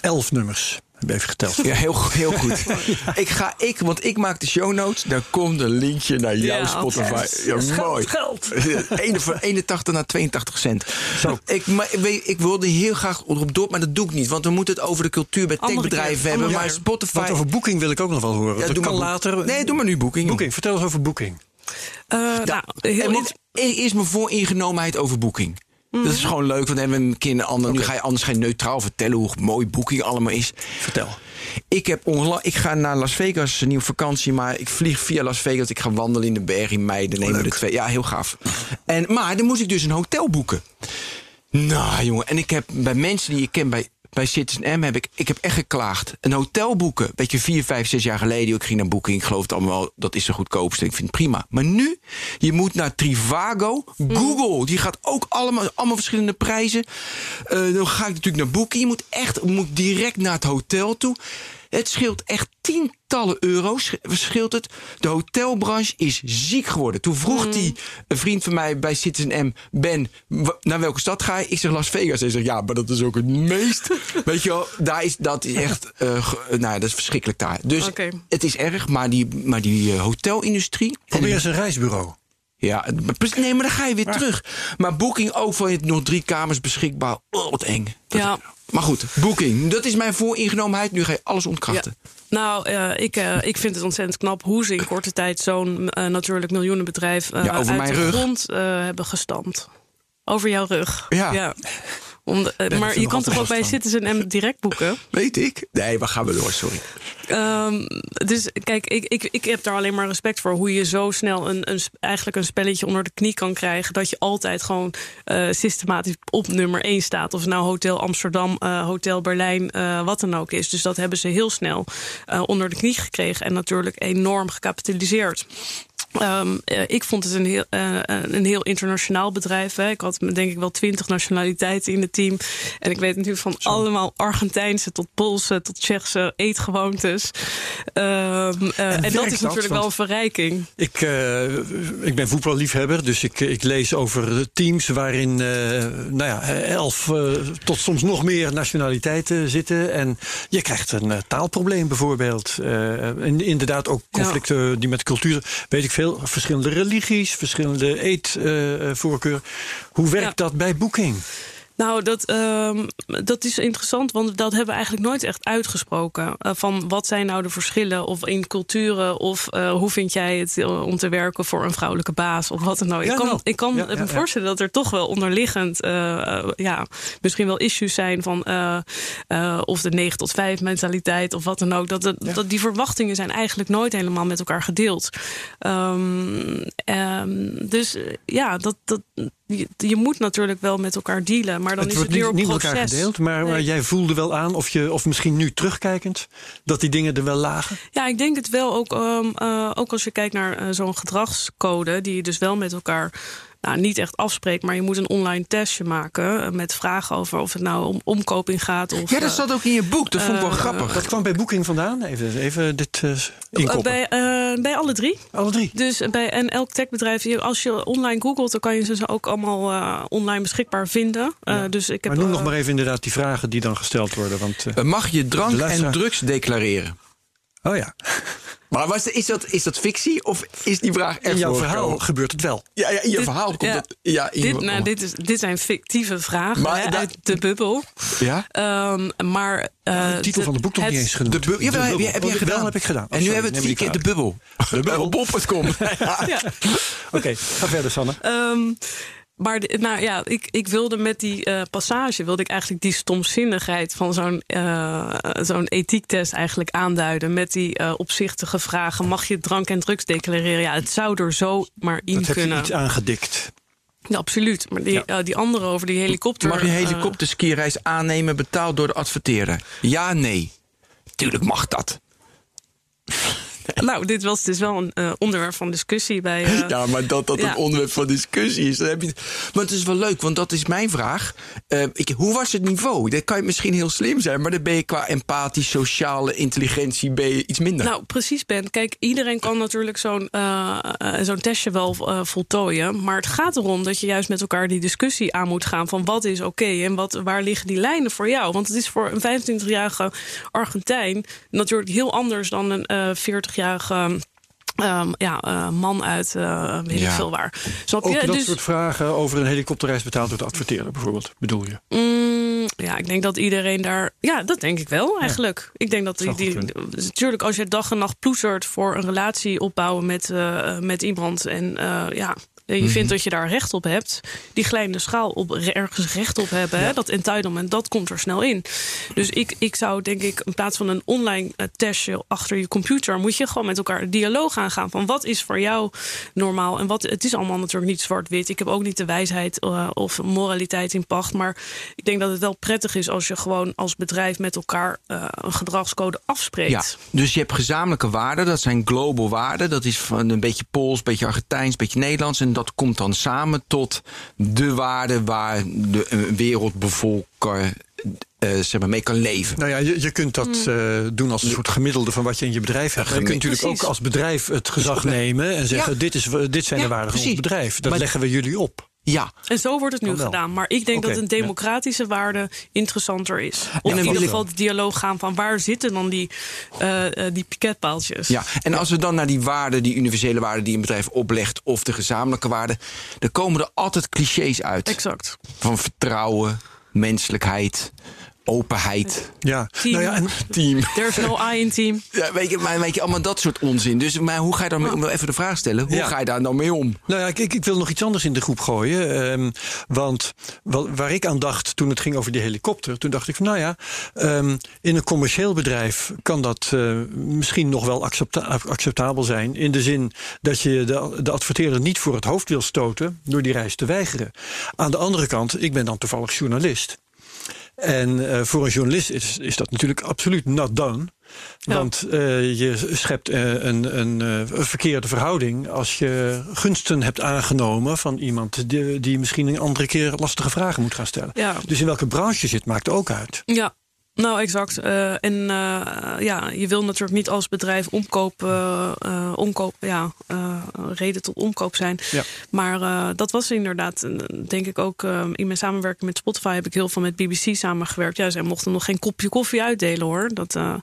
[SPEAKER 2] Elf nummers, heb ik even geteld.
[SPEAKER 1] Ja, heel, heel goed. ik ga, ik, want ik maak de show notes. Daar komt een linkje naar jouw
[SPEAKER 3] Ja,
[SPEAKER 1] Spotify.
[SPEAKER 3] yes.
[SPEAKER 1] Ja,
[SPEAKER 3] geld,
[SPEAKER 1] mooi.
[SPEAKER 3] geld.
[SPEAKER 1] 81 naar 82 cent.
[SPEAKER 2] Zo.
[SPEAKER 1] Ik, maar, ik weet- ik wilde heel graag erop door, maar dat doe ik niet. Want we moeten het over de cultuur bij
[SPEAKER 3] Andere
[SPEAKER 1] techbedrijven
[SPEAKER 3] keer,
[SPEAKER 1] hebben. Maar. Spotify.
[SPEAKER 2] Wat over boeking wil ik ook nog wel horen.
[SPEAKER 1] Ja,
[SPEAKER 2] dat
[SPEAKER 1] doe
[SPEAKER 2] kan
[SPEAKER 1] maar
[SPEAKER 2] later.
[SPEAKER 1] Nee, doe maar nu boeking.
[SPEAKER 2] Boeking, vertel eens over boeking.
[SPEAKER 3] Eh, nou, heel
[SPEAKER 1] en want, eerst mijn vooringenomenheid over boeking. Dat is gewoon leuk, want dan hebben we een keer een ander. Nu ga je anders je neutraal vertellen hoe mooi boeking allemaal is.
[SPEAKER 2] Vertel.
[SPEAKER 1] Ik, heb ik ga naar Las Vegas, een nieuwe vakantie. Maar ik vlieg via Las Vegas. Ik ga wandelen in de berg in mei. Dan nemen we de twee. Ja, heel gaaf. En, maar dan moest ik dus een hotel boeken. Nou, jongen. En ik heb bij mensen die ik ken bij, bij Citizen M... Heb ik, ik heb echt geklaagd. Een hotel boeken. Weet je, vier, vijf, zes jaar geleden... Ik ging naar Booking. Ik geloof het allemaal wel. Dat is de goedkoopste. Ik vind het prima. Maar nu, je moet naar Trivago. Google, die gaat ook allemaal, allemaal verschillende prijzen. Eh, dan ga ik natuurlijk naar Booking. Je moet echt moet direct naar het hotel toe. Het scheelt echt tientallen euro's. Scheelt het. De hotelbranche is ziek geworden. Toen vroeg die een vriend van mij bij Citizen M... Ben, naar welke stad ga je? Ik zeg Las Vegas. Hij zegt, ja, maar dat is ook het meest... Weet je wel, daar is, dat is echt... eh, ge- nou, ja, dat is verschrikkelijk daar. Dus het is erg, maar die, maar die eh, hotelindustrie...
[SPEAKER 2] Probeer eens een reisbureau.
[SPEAKER 1] Ja, nee, maar dan ga je weer terug. Maar Booking ook van je nog drie kamers beschikbaar. Oh, wat eng. Dat-
[SPEAKER 3] Ja.
[SPEAKER 1] Maar goed, Booking, dat is mijn vooringenomenheid. Nu ga je alles ontkrachten.
[SPEAKER 3] Nou, eh, ik, eh, ik vind het ontzettend knap hoe ze in korte tijd zo'n eh, natuurlijk miljoenenbedrijf
[SPEAKER 1] Ja, over
[SPEAKER 3] uit
[SPEAKER 1] mijn
[SPEAKER 3] de
[SPEAKER 1] rug.
[SPEAKER 3] grond hebben gestampt. Over jouw rug.
[SPEAKER 1] Ja.
[SPEAKER 3] Om maar je kan toch ook bij. Citizen M direct boeken?
[SPEAKER 1] Weet ik? Nee, waar gaan we door? Sorry.
[SPEAKER 3] Ehm, dus kijk, ik, ik, ik heb daar alleen maar respect voor. Hoe je zo snel een, een, eigenlijk een spelletje onder de knie kan krijgen. Dat je altijd gewoon eh, systematisch op nummer 1 staat. Of het nou Hotel Amsterdam, eh, Hotel Berlijn, eh, wat dan ook is. Dus dat hebben ze heel snel onder de knie gekregen. En natuurlijk enorm gecapitaliseerd. Ehm, eh, ik vond het een heel, eh, een heel internationaal bedrijf. Hè. Ik had denk ik wel twintig nationaliteiten in het team. En ik weet natuurlijk van allemaal Argentijnse tot Poolse tot Tsjechse eetgewoontes. Ehm, eh, en, dat is
[SPEAKER 2] dat?
[SPEAKER 3] natuurlijk wel een verrijking.
[SPEAKER 2] Ik, eh, ik ben voetballiefhebber, dus ik, ik lees over teams waarin eh, nou ja, elf eh, tot soms nog meer nationaliteiten zitten. En je krijgt een eh, taalprobleem bijvoorbeeld. Eh, en inderdaad ook conflicten die met cultuur, weet ik veel, verschillende religies, verschillende eetvoorkeuren. Hoe werkt
[SPEAKER 3] Ja.
[SPEAKER 2] dat bij Booking?
[SPEAKER 3] Nou, dat, ehm, dat is interessant, want dat hebben we eigenlijk nooit echt uitgesproken. Uh, van wat zijn nou de verschillen of in culturen of uh, hoe vind jij het uh, om te werken voor een vrouwelijke baas of wat dan ook.
[SPEAKER 2] Ja,
[SPEAKER 3] ik kan,
[SPEAKER 2] nou.
[SPEAKER 3] ik kan
[SPEAKER 2] Ja,
[SPEAKER 3] me
[SPEAKER 2] ja.
[SPEAKER 3] voorstellen dat er toch wel onderliggend ja, misschien wel issues zijn van of de 9 tot 5 mentaliteit of wat dan ook. Dat, dat, dat die verwachtingen zijn eigenlijk nooit helemaal met elkaar gedeeld. Um, um, dus ja, dat, dat, je, je, moet natuurlijk wel met elkaar dealen, maar dan
[SPEAKER 2] het
[SPEAKER 3] is
[SPEAKER 2] wordt
[SPEAKER 3] het weer
[SPEAKER 2] niet,
[SPEAKER 3] op
[SPEAKER 2] niet met
[SPEAKER 3] proces.
[SPEAKER 2] elkaar gedeeld, maar, maar
[SPEAKER 3] Nee.
[SPEAKER 2] jij voelde wel aan, of, je, of misschien nu terugkijkend, dat die dingen er wel lagen.
[SPEAKER 3] Ja, ik denk het wel. Ook, um, uh, ook als je kijkt naar uh, zo'n gedragscode, die je dus wel met elkaar nou, niet echt afspreekt, maar je moet een online testje maken uh, met vragen over of het nou om omkoping gaat. Of,
[SPEAKER 1] Ja, dat staat ook in je boek. Dat vond ik wel
[SPEAKER 3] eh,
[SPEAKER 1] grappig.
[SPEAKER 2] Dat kwam bij Booking vandaan. Even, even dit uh, inkoppen.
[SPEAKER 3] bij, uh, bij alle drie.
[SPEAKER 2] Alle drie.
[SPEAKER 3] Dus bij en elk techbedrijf, als je online googelt, dan kan je ze ook allemaal uh, online beschikbaar vinden.
[SPEAKER 2] Ja.
[SPEAKER 3] dus ik heb,
[SPEAKER 2] maar noem nog maar even inderdaad die vragen die dan gesteld worden. Want,
[SPEAKER 1] Uh, Mag je drank en drugs declareren?
[SPEAKER 2] Oh ja,
[SPEAKER 1] Maar was, is, dat, is dat fictie of is die vraag echt
[SPEAKER 2] in jouw verhaal gebeurt het wel.
[SPEAKER 1] Ja, ja, in je
[SPEAKER 3] Dit-
[SPEAKER 1] verhaal komt
[SPEAKER 3] ja.
[SPEAKER 1] dat. Ja, in
[SPEAKER 3] dit,
[SPEAKER 1] je-
[SPEAKER 3] nou, dit, is, dit zijn fictieve vragen
[SPEAKER 1] Maar
[SPEAKER 3] hè,
[SPEAKER 1] da-
[SPEAKER 3] uit de bubbel.
[SPEAKER 1] ja?
[SPEAKER 3] Um, maar uh,
[SPEAKER 2] De titel van de boek nog
[SPEAKER 3] het-
[SPEAKER 2] niet eens genoemd.
[SPEAKER 1] De bu- Jawel, heb, je, heb
[SPEAKER 2] Oh, de
[SPEAKER 1] gedaan.
[SPEAKER 2] bel heb ik gedaan. Oh,
[SPEAKER 1] en nu
[SPEAKER 2] sorry,
[SPEAKER 1] hebben we het
[SPEAKER 2] me
[SPEAKER 1] vier keer
[SPEAKER 2] niet
[SPEAKER 1] de bubbel. De bubbel. Bol.com.
[SPEAKER 2] Oké, ga verder Sanne.
[SPEAKER 3] Um, maar de- nou ja, ik, ik wilde met die uh, passage wilde ik eigenlijk die stomzinnigheid van zo'n uh, zo'n etiektest eigenlijk aanduiden. Met die uh, opzichtige vragen: mag je drank en drugs declareren? Ja, het zou er zo maar in
[SPEAKER 2] Dat heb je
[SPEAKER 3] kunnen.
[SPEAKER 2] iets aangedikt.
[SPEAKER 3] Ja, absoluut. Maar die,
[SPEAKER 2] Ja.
[SPEAKER 3] uh, die andere over die helikopter.
[SPEAKER 1] Mag je een helikopterskiereis aannemen betaald door de adverteerder? Ja, nee. Tuurlijk mag dat.
[SPEAKER 3] nou, dit was dus wel een uh, onderwerp van discussie bij. uh,
[SPEAKER 1] Ja, maar dat dat
[SPEAKER 3] ja.
[SPEAKER 1] een onderwerp van discussie is. Dan heb je... Maar het is wel leuk, want dat is mijn vraag. Uh, ik, hoe was het niveau? Dat kan je misschien heel slim zijn, maar dan ben je qua empathie, sociale intelligentie ben je iets minder.
[SPEAKER 3] Nou, precies, Ben. Kijk, iedereen kan natuurlijk zo'n zo'n testje wel voltooien. Maar het gaat erom dat je juist met elkaar die discussie aan moet gaan van wat is oké okay en wat, waar liggen die lijnen voor jou. Want het is voor een 25-jarige Argentijn natuurlijk heel anders dan een 40-jarige. Um, ja, uh, man uit uh, weet
[SPEAKER 1] Ja.
[SPEAKER 3] ik veel waar. Snap
[SPEAKER 2] Ook
[SPEAKER 3] je?
[SPEAKER 2] dat
[SPEAKER 3] Dus-
[SPEAKER 2] soort vragen over een helikopterreis betaald door de adverteerder bijvoorbeeld, bedoel je?
[SPEAKER 3] Mm, ja, ik denk dat iedereen daar. Ja, dat denk ik wel eigenlijk. Ik denk dat die. Die natuurlijk, als je dag en nacht ploetert voor een relatie opbouwen met, uh, met iemand. En ja. Je
[SPEAKER 2] Mhm.
[SPEAKER 3] vindt dat je daar recht op hebt. Die kleine schaal op ergens recht op hebben. Hè, dat entitlement, dat komt er snel in. Dus ik, ik zou denk ik, in plaats van een online uh, testje achter je computer, moet je gewoon met elkaar een dialoog aangaan. Van wat is voor jou normaal? En wat, het is allemaal natuurlijk niet zwart-wit. Ik heb ook niet de wijsheid uh, of moraliteit in pacht. Maar ik denk dat het wel prettig is als je gewoon als bedrijf met elkaar uh, een gedragscode afspreekt.
[SPEAKER 1] Ja, dus je hebt gezamenlijke waarden, dat zijn global waarden. Dat is van een beetje Pools, een beetje Argentijns, een beetje Nederlands. En dat komt dan samen tot de waarden waar de uh, wereldbevolker uh, zeg maar, mee kan leven.
[SPEAKER 2] Nou ja, je, je kunt dat
[SPEAKER 3] Mm.
[SPEAKER 2] uh, doen als een soort gemiddelde van wat je in je bedrijf hebt. Maar je kunt natuurlijk
[SPEAKER 3] Precies.
[SPEAKER 2] ook als bedrijf het gezag nemen en zeggen:
[SPEAKER 1] Ja.
[SPEAKER 2] dit, is, dit zijn
[SPEAKER 1] Ja,
[SPEAKER 2] de waarden van ons bedrijf. Dat
[SPEAKER 1] Maar-
[SPEAKER 2] leggen we jullie op.
[SPEAKER 1] Ja,
[SPEAKER 3] En zo wordt het nu gedaan. Maar ik denk dat een democratische waarde interessanter is. Of
[SPEAKER 1] dan
[SPEAKER 3] in ieder geval de dialoog gaan van waar zitten dan die, uh, uh, die piketpaaltjes.
[SPEAKER 1] ja. En als we dan naar die waarden, die universele waarden die een bedrijf oplegt, of de gezamenlijke waarden, dan komen er altijd clichés uit.
[SPEAKER 3] Exact.
[SPEAKER 1] Van vertrouwen, menselijkheid, openheid,
[SPEAKER 2] Ja,
[SPEAKER 3] Team.
[SPEAKER 2] nou ja, en
[SPEAKER 1] team.
[SPEAKER 3] There's no I in team.
[SPEAKER 1] Ja, weet je, maar weet je, allemaal dat soort onzin. Dus maar hoe ga je dan, om even de vraag stellen, hoe
[SPEAKER 2] Ja.
[SPEAKER 1] ga je daar nou mee om?
[SPEAKER 2] Nou ja, ik, ik wil nog iets anders in de groep gooien. ehm, want wel- waar ik aan dacht toen het ging over die helikopter, toen dacht ik van nou ja, ehm, in een commercieel bedrijf kan dat eh, misschien nog wel accepta- acceptabel zijn. In de zin dat je de, de adverteerder niet voor het hoofd wil stoten door die reis te weigeren. Aan de andere kant, ik ben dan toevallig journalist. En eh, voor een journalist is, is dat natuurlijk absoluut not done.
[SPEAKER 3] Ja.
[SPEAKER 2] Want eh, je schept eh, een, een, een verkeerde verhouding als je gunsten hebt aangenomen van iemand die, die misschien een andere keer lastige vragen moet gaan stellen.
[SPEAKER 3] Ja.
[SPEAKER 2] Dus in welke branche je zit, maakt ook uit.
[SPEAKER 3] Ja. Nou, exact. Uh, en uh, ja, je wil natuurlijk niet als bedrijf omkoop, uh, omkoop ja, reden tot omkoop zijn.
[SPEAKER 2] Ja.
[SPEAKER 3] Maar dat was inderdaad, denk ik ook, in mijn samenwerking met Spotify heb ik heel veel met BBC samengewerkt. Ja, zij mochten nog geen kopje koffie uitdelen hoor. Dat, ja.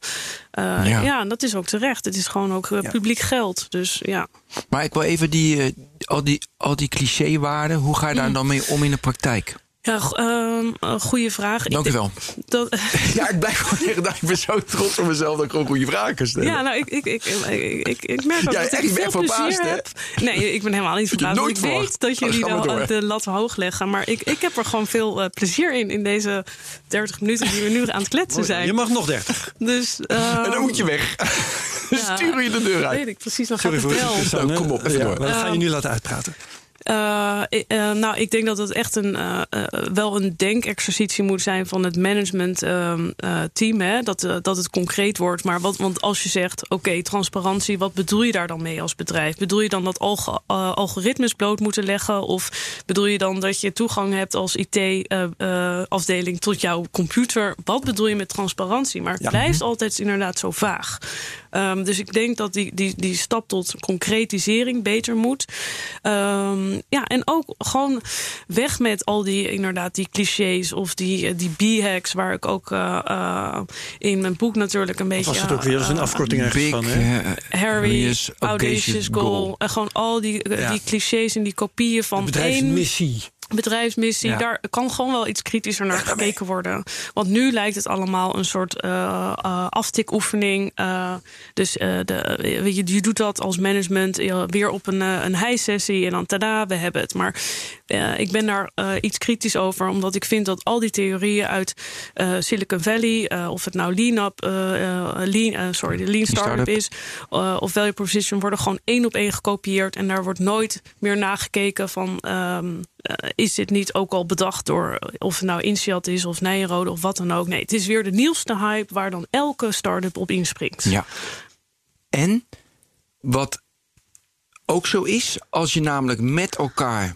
[SPEAKER 3] ja, dat is ook terecht. Het is gewoon ook
[SPEAKER 2] Ja.
[SPEAKER 3] publiek geld. Dus ja.
[SPEAKER 1] Maar ik wil even die, eh, al die, al die clichéwaarden, hoe ga je daar
[SPEAKER 3] Mm.
[SPEAKER 1] dan mee om in de praktijk?
[SPEAKER 3] Ja, een goede vraag.
[SPEAKER 1] Dank u wel.
[SPEAKER 3] Dat,
[SPEAKER 1] ja, ik blijf gewoon zeggen dat ik ben zo trots op mezelf dat ik gewoon goede vragen kan stellen.
[SPEAKER 3] Ja, nou, ik, ik, ik, ik, ik, ik merk ook
[SPEAKER 1] Ja,
[SPEAKER 3] dat
[SPEAKER 1] echt,
[SPEAKER 3] ik
[SPEAKER 1] ik
[SPEAKER 3] veel plezier
[SPEAKER 1] verbaasd, hè?
[SPEAKER 3] heb. Nee, ik ben helemaal niet verbaasd.
[SPEAKER 1] nooit
[SPEAKER 3] Ik weet dat
[SPEAKER 1] Oh,
[SPEAKER 3] jullie de, lat hoog leggen. Maar ik, ik heb er gewoon veel eh, plezier in, in deze 30 minuten die we nu aan het kletsen zijn.
[SPEAKER 2] Je mag nog 30.
[SPEAKER 3] Dus,
[SPEAKER 1] En dan moet je weg.
[SPEAKER 3] Ja.
[SPEAKER 1] Stuur je de deur uit.
[SPEAKER 3] Weet ik precies, dan gaat het wel.
[SPEAKER 1] Nou, kom op, even
[SPEAKER 2] Ja,
[SPEAKER 1] door.
[SPEAKER 2] dat ga je nu laten uitpraten.
[SPEAKER 3] Eh, eh, nou, ik denk dat het echt een, eh, wel een denkexercitie moet zijn van het managementteam. hè dat, dat het concreet wordt. Maar wat, want als je zegt, oké, transparantie, wat bedoel je daar dan mee als bedrijf? Bedoel je dan dat alg- algoritmes bloot moeten leggen? Of bedoel je dan dat je toegang hebt als IT-afdeling tot jouw computer? Wat bedoel je met transparantie? Maar het
[SPEAKER 2] Ja.
[SPEAKER 3] blijft altijd inderdaad zo vaag. Ehm, dus ik denk dat die, die, die stap tot concretisering beter moet. Ehm, ja, en ook gewoon weg met al die inderdaad die clichés of die, eh, die b-hacks, waar ik ook eh, eh, in mijn boek natuurlijk een beetje.
[SPEAKER 2] Was het ook weer eens een afkorting
[SPEAKER 1] Big,
[SPEAKER 2] van, hè?
[SPEAKER 3] Harry,
[SPEAKER 1] Harry's
[SPEAKER 3] audacious goal. En gewoon al die,
[SPEAKER 2] Ja.
[SPEAKER 3] die clichés en die kopieën van één
[SPEAKER 2] Bedrijfsmissie.
[SPEAKER 1] Ja.
[SPEAKER 3] daar kan gewoon wel iets kritischer naar gekeken worden. Want nu lijkt het allemaal een soort eh, aftikoefening. Eh, dus de, weet je, je doet dat als management weer op een, een high-sessie en dan tada, we hebben het. Maar ik ben daar iets kritisch over, omdat ik vind dat al die theorieën uit Silicon Valley, of het nou Lean Up, lean, sorry, de Lean Startup is, of Value Proposition, worden gewoon één op één gekopieerd en daar wordt nooit meer nagekeken van. ehm, eh, is dit niet ook al bedacht door of het nou Insiat is of Nijrode of wat dan ook? Nee, het is weer de nieuwste hype waar dan elke start-up op inspringt.
[SPEAKER 1] Ja. En wat ook zo is, als je namelijk met elkaar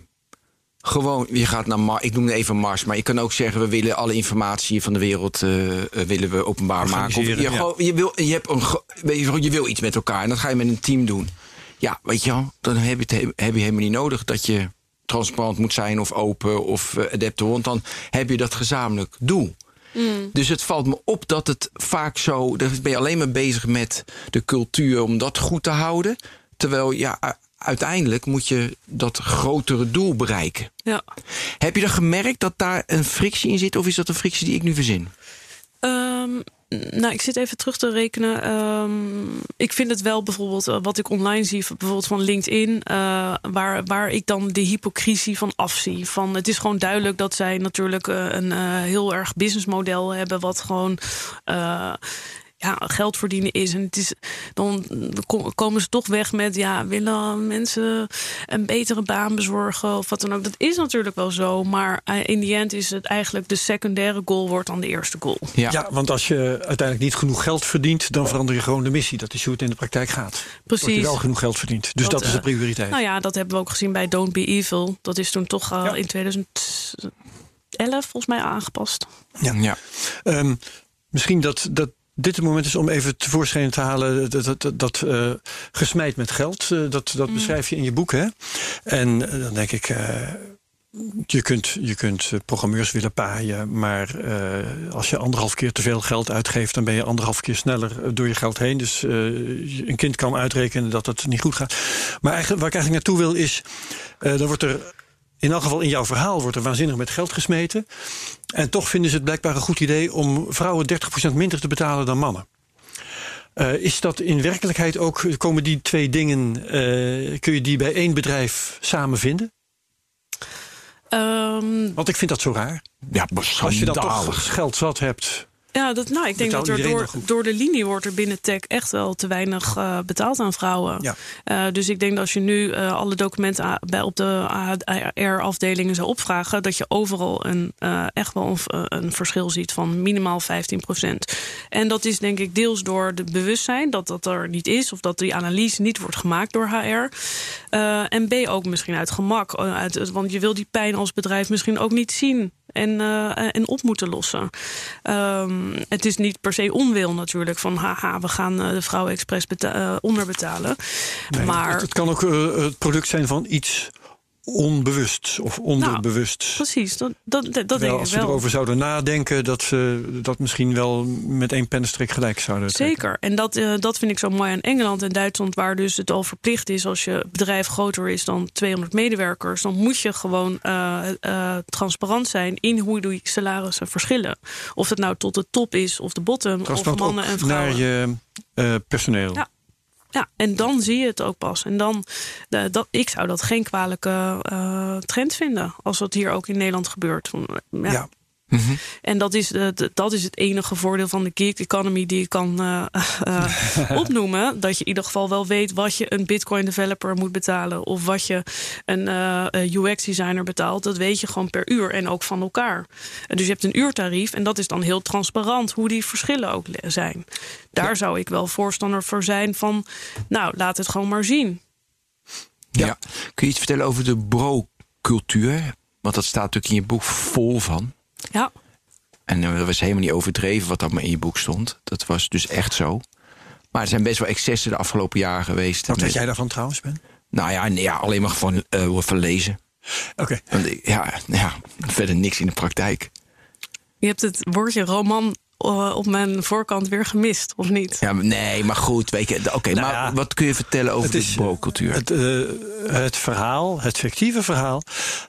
[SPEAKER 1] gewoon, je gaat naar Mars, ik noem het even Mars, maar je kan ook zeggen, we willen alle informatie van de wereld eh, eh, willen we openbaar maken. Of je,
[SPEAKER 2] Organiseren, ja.
[SPEAKER 1] gewoon, je, wil, je, hebt een, je, wil iets met elkaar en dat ga je met een team doen. Ja, weet je wel, dan heb je, het, heb je helemaal niet nodig dat je transparant moet zijn of open of uh, adapter, want dan heb je dat gezamenlijk doel. Dus het valt me op dat het vaak zo. Dan ben je alleen maar bezig met de cultuur om dat goed te houden. Terwijl ja, uiteindelijk moet je dat grotere doel bereiken.
[SPEAKER 3] Ja.
[SPEAKER 1] Heb je dan gemerkt dat daar een frictie in zit? Of is dat een frictie die ik nu verzin?
[SPEAKER 3] Ehm, nou, ik zit even terug te rekenen. Ehm, ik vind het wel bijvoorbeeld eh, wat ik online zie, bijvoorbeeld van LinkedIn, eh, waar, waar ik dan de hypocrisie van afzie. Van het is gewoon duidelijk dat zij natuurlijk eh, een heel erg businessmodel hebben, wat gewoon. Eh, ja, geld verdienen is. En het is, dan ko- komen ze toch weg met... ja, willen mensen een betere baan bezorgen of wat dan ook. Dat is natuurlijk wel zo. Maar eh, in die end is het eigenlijk... de secundaire goal wordt dan de eerste goal.
[SPEAKER 1] Ja.
[SPEAKER 2] Ja, want als je uiteindelijk niet genoeg geld verdient, dan verander je gewoon de missie. Dat is hoe het in de praktijk gaat.
[SPEAKER 3] Precies.
[SPEAKER 2] Dat je wel genoeg geld verdient. Dus
[SPEAKER 3] Dat,
[SPEAKER 2] dat, is de
[SPEAKER 3] eh,
[SPEAKER 2] prioriteit.
[SPEAKER 3] Nou ja, dat hebben we ook gezien bij Don't Be Evil. Dat is toen toch uh,
[SPEAKER 2] Ja.
[SPEAKER 3] in 2011 volgens mij aangepast.
[SPEAKER 1] Ja. ja.
[SPEAKER 2] Um, misschien dat, dat dit het moment is om even tevoorschijn te halen dat, dat, uh, gesmeid met geld. Uh, dat dat mm. beschrijf je in je boek. Hè? En uh, dan denk ik. je kunt, je kunt programmeurs willen paaien, maar als je anderhalf keer te veel geld uitgeeft, dan ben je anderhalf keer sneller door je geld heen. Dus een kind kan uitrekenen dat het niet goed gaat. Maar eigenlijk, waar ik eigenlijk naartoe wil is, dan wordt er in elk geval in jouw verhaal wordt er waanzinnig met geld gesmeten. En toch vinden ze het blijkbaar een goed idee om vrouwen 30% minder te betalen dan mannen. Uh, is dat in werkelijkheid ook, komen die twee dingen, uh, kun je die bij één bedrijf samen vinden?
[SPEAKER 3] Um,
[SPEAKER 2] Want ik vind dat zo raar.
[SPEAKER 1] Ja,
[SPEAKER 2] Als je dan toch geld zat hebt.
[SPEAKER 3] Ja, dat, nou, ik denk dat er door, door de linie wordt er binnen tech echt wel te weinig uh, betaald aan vrouwen.
[SPEAKER 2] Ja.
[SPEAKER 3] Uh, dus ik denk dat als je nu uh, alle documenten bij, op de AR-afdelingen zou opvragen, dat je overal een, echt wel een, een, verschil ziet van minimaal 15% En dat is denk ik deels door het bewustzijn dat dat er niet is, of dat die analyse niet wordt gemaakt door HR. en B ook misschien uit gemak. Uit, want je wil die pijn als bedrijf misschien ook niet zien en, uh, en op moeten lossen. Um, het is niet per se onwil natuurlijk van haha, we gaan uh, de vrouwen expres uh, onderbetalen.
[SPEAKER 2] Nee,
[SPEAKER 3] maar
[SPEAKER 2] het, het, kan ook uh, het product zijn van iets onbewust of onderbewust.
[SPEAKER 3] Precies, dat, dat, dat
[SPEAKER 2] Terwijl
[SPEAKER 3] denk ik
[SPEAKER 2] als we
[SPEAKER 3] wel.
[SPEAKER 2] erover zouden nadenken, dat ze dat misschien wel met één pennenstreek gelijk zouden trekken.
[SPEAKER 3] Zeker. En dat, eh, dat vind ik zo mooi aan Engeland en Duitsland, waar dus het al verplicht is als je bedrijf groter is dan 200 medewerkers, dan moet je gewoon eh, eh, transparant zijn in hoe die salarissen verschillen. Of het nou tot de top is of de bottom, of mannen en vrouwen.
[SPEAKER 2] naar je personeel.
[SPEAKER 3] Ja. Ja, en dan zie je het ook pas. En dan, eh, dat, ik zou dat geen kwalijke eh, trend vinden. Als dat hier ook in Nederland gebeurt. Ja.
[SPEAKER 2] Ja.
[SPEAKER 3] En dat is, eh, dat is het enige voordeel van de gig economy die ik kan eh, eh, opnoemen. Dat je in ieder geval wel weet wat je een Bitcoin developer moet betalen. Of wat je een UX designer betaalt. Dat weet je gewoon per uur en ook van elkaar. En dus je hebt een uurtarief en dat is dan heel transparant hoe die verschillen ook zijn. Daar zou ik wel voorstander voor zijn van, nou laat het gewoon maar zien.
[SPEAKER 1] Ja. Kun je iets vertellen over de bro-cultuur? Want dat staat natuurlijk in je boek vol van.
[SPEAKER 3] Ja,
[SPEAKER 1] En eh, dat was helemaal niet overdreven wat allemaal in je boek stond. Dat was dus echt zo. Maar er zijn best wel excessen de afgelopen jaren geweest.
[SPEAKER 2] Wat weet jij daarvan trouwens, Ben?
[SPEAKER 1] Nou ja, nee, ja alleen maar van, eh van lezen.
[SPEAKER 2] Oké.
[SPEAKER 1] Want, eh, ja, ja, verder niks in de praktijk.
[SPEAKER 3] je hebt het woordje roman eh, op mijn voorkant weer gemist, of niet?
[SPEAKER 1] Ja, nee, maar goed, weet je. Oké,
[SPEAKER 2] Nou
[SPEAKER 1] maar
[SPEAKER 2] ja,
[SPEAKER 1] wat kun je vertellen over de bro-cultuur?
[SPEAKER 2] Het, eh, het verhaal, het fictieve verhaal,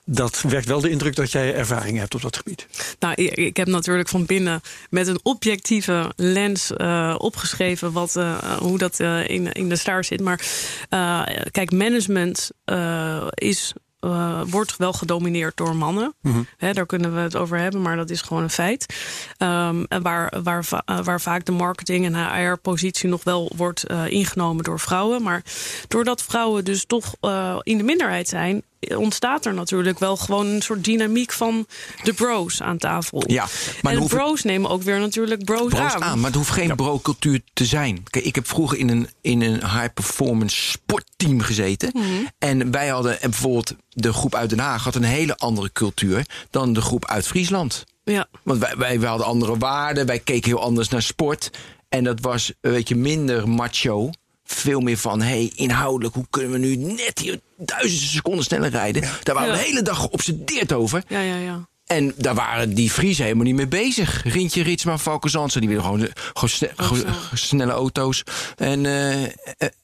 [SPEAKER 2] dat werkt wel de indruk dat jij ervaring hebt op dat gebied.
[SPEAKER 3] Nou, ik, heb natuurlijk van binnen met een objectieve lens eh, opgeschreven wat, eh, hoe dat eh, in, in de staart zit. Maar eh, kijk, management eh, is. Eh, wordt wel gedomineerd door mannen. Hè, daar kunnen we het over hebben, maar dat is gewoon een feit. En waar, waar, eh, waar vaak de marketing en HR-positie nog wel wordt eh, ingenomen door vrouwen. Maar doordat vrouwen dus toch in de minderheid zijn, ontstaat er natuurlijk wel gewoon een soort dynamiek van de bros aan tafel.
[SPEAKER 1] Ja, maar
[SPEAKER 3] en de bros nemen ook weer natuurlijk bros,
[SPEAKER 1] bro's
[SPEAKER 3] aan.
[SPEAKER 1] aan. Maar het hoeft geen bro-cultuur te zijn. Kijk, ik heb vroeger in een, in een high-performance sportteam gezeten.
[SPEAKER 3] Mhm.
[SPEAKER 1] En wij hadden en bijvoorbeeld de groep uit Den Haag had een hele andere cultuur dan de groep uit Friesland.
[SPEAKER 3] Ja,
[SPEAKER 1] Want wij, wij, wij hadden andere waarden, wij keken heel anders naar sport. En dat was een beetje minder macho. Veel meer van, hey, inhoudelijk, hoe kunnen we nu net hier duizenden seconden sneller rijden? Daar waren we de hele dag geobsedeerd over.
[SPEAKER 3] ja, ja, ja.
[SPEAKER 1] En daar waren die Friesen helemaal niet mee bezig. Rintje, Ritsma, Valkenzandse, die willen gewoon, gewoon, sne- gewoon
[SPEAKER 3] snel.
[SPEAKER 1] snelle auto's en, eh, eh,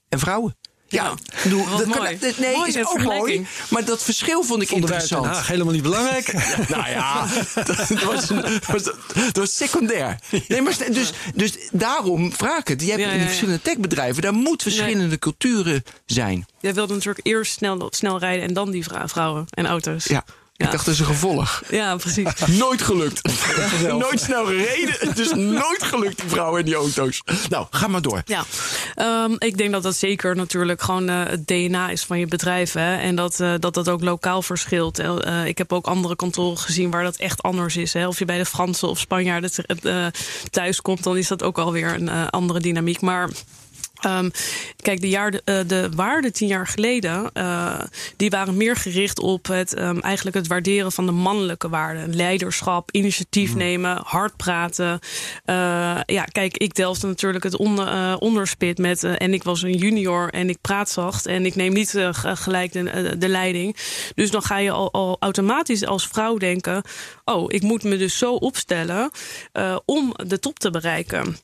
[SPEAKER 1] en vrouwen. Ja,
[SPEAKER 3] Ja,
[SPEAKER 1] dat
[SPEAKER 3] mooi.
[SPEAKER 1] nee,
[SPEAKER 3] Mooi,
[SPEAKER 1] is ook mooi. Maar dat verschil vond ik
[SPEAKER 2] Vonden
[SPEAKER 1] interessant.
[SPEAKER 2] Haag helemaal niet belangrijk.
[SPEAKER 1] Nou ja, dat was, was, dat was secundair. Nee, maar dus, dus daarom vraag ik het. Je hebt
[SPEAKER 3] Ja,
[SPEAKER 1] in
[SPEAKER 3] ja,
[SPEAKER 1] die
[SPEAKER 3] ja.
[SPEAKER 1] verschillende techbedrijven, daar moet verschillende culturen zijn.
[SPEAKER 3] Jij wilde natuurlijk eerst snel, snel rijden en dan die vrou- vrouwen en auto's.
[SPEAKER 1] Ja,
[SPEAKER 3] Ja.
[SPEAKER 1] ik dacht dat is een gevolg.
[SPEAKER 3] Ja, precies.
[SPEAKER 1] Nooit gelukt. nooit snel gereden. Dus nooit gelukt, die vrouwen en die auto's. Nou, ga maar door.
[SPEAKER 3] Ja, Ehm, ik denk dat dat zeker natuurlijk gewoon eh, het DNA is van je bedrijf. Hè? En dat, eh, dat dat ook lokaal verschilt. Eh, ik heb ook andere kantoren gezien waar dat echt anders is. Hè? Of je bij de Fransen of Spanjaarden uh, thuis komt, dan is dat ook alweer een eh, andere dynamiek. Maar. Ehm, kijk, de, jaar, eh, de waarden tien jaar geleden, eh, die waren meer gericht op het, ehm, eigenlijk het waarderen van de mannelijke waarden. Leiderschap, initiatief nemen, hard praten. Eh, ja, kijk, ik delfde natuurlijk het onder, onderspit met, en ik was een junior en ik praat zacht en ik neem niet gelijk de, de leiding. Dus dan ga je al, al automatisch als vrouw denken, oh, ik moet me dus zo opstellen om de top te bereiken.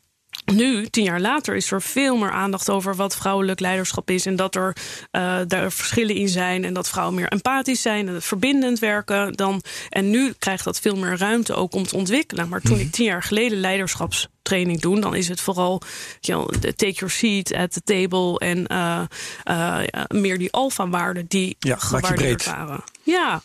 [SPEAKER 3] Nu, tien jaar later, is er veel meer aandacht over wat vrouwelijk leiderschap is. En dat er uh, daar verschillen in zijn. En dat vrouwen meer empathisch zijn en het verbindend werken. Dan, en nu krijgt dat veel meer ruimte ook om te ontwikkelen. Maar toen ik tien jaar geleden leiderschapstraining doe, dan is het vooral you know, take your seat at the table. En uh, uh, meer die alfa-waarden die
[SPEAKER 2] ja,
[SPEAKER 3] gewaardeerd waren. Ja,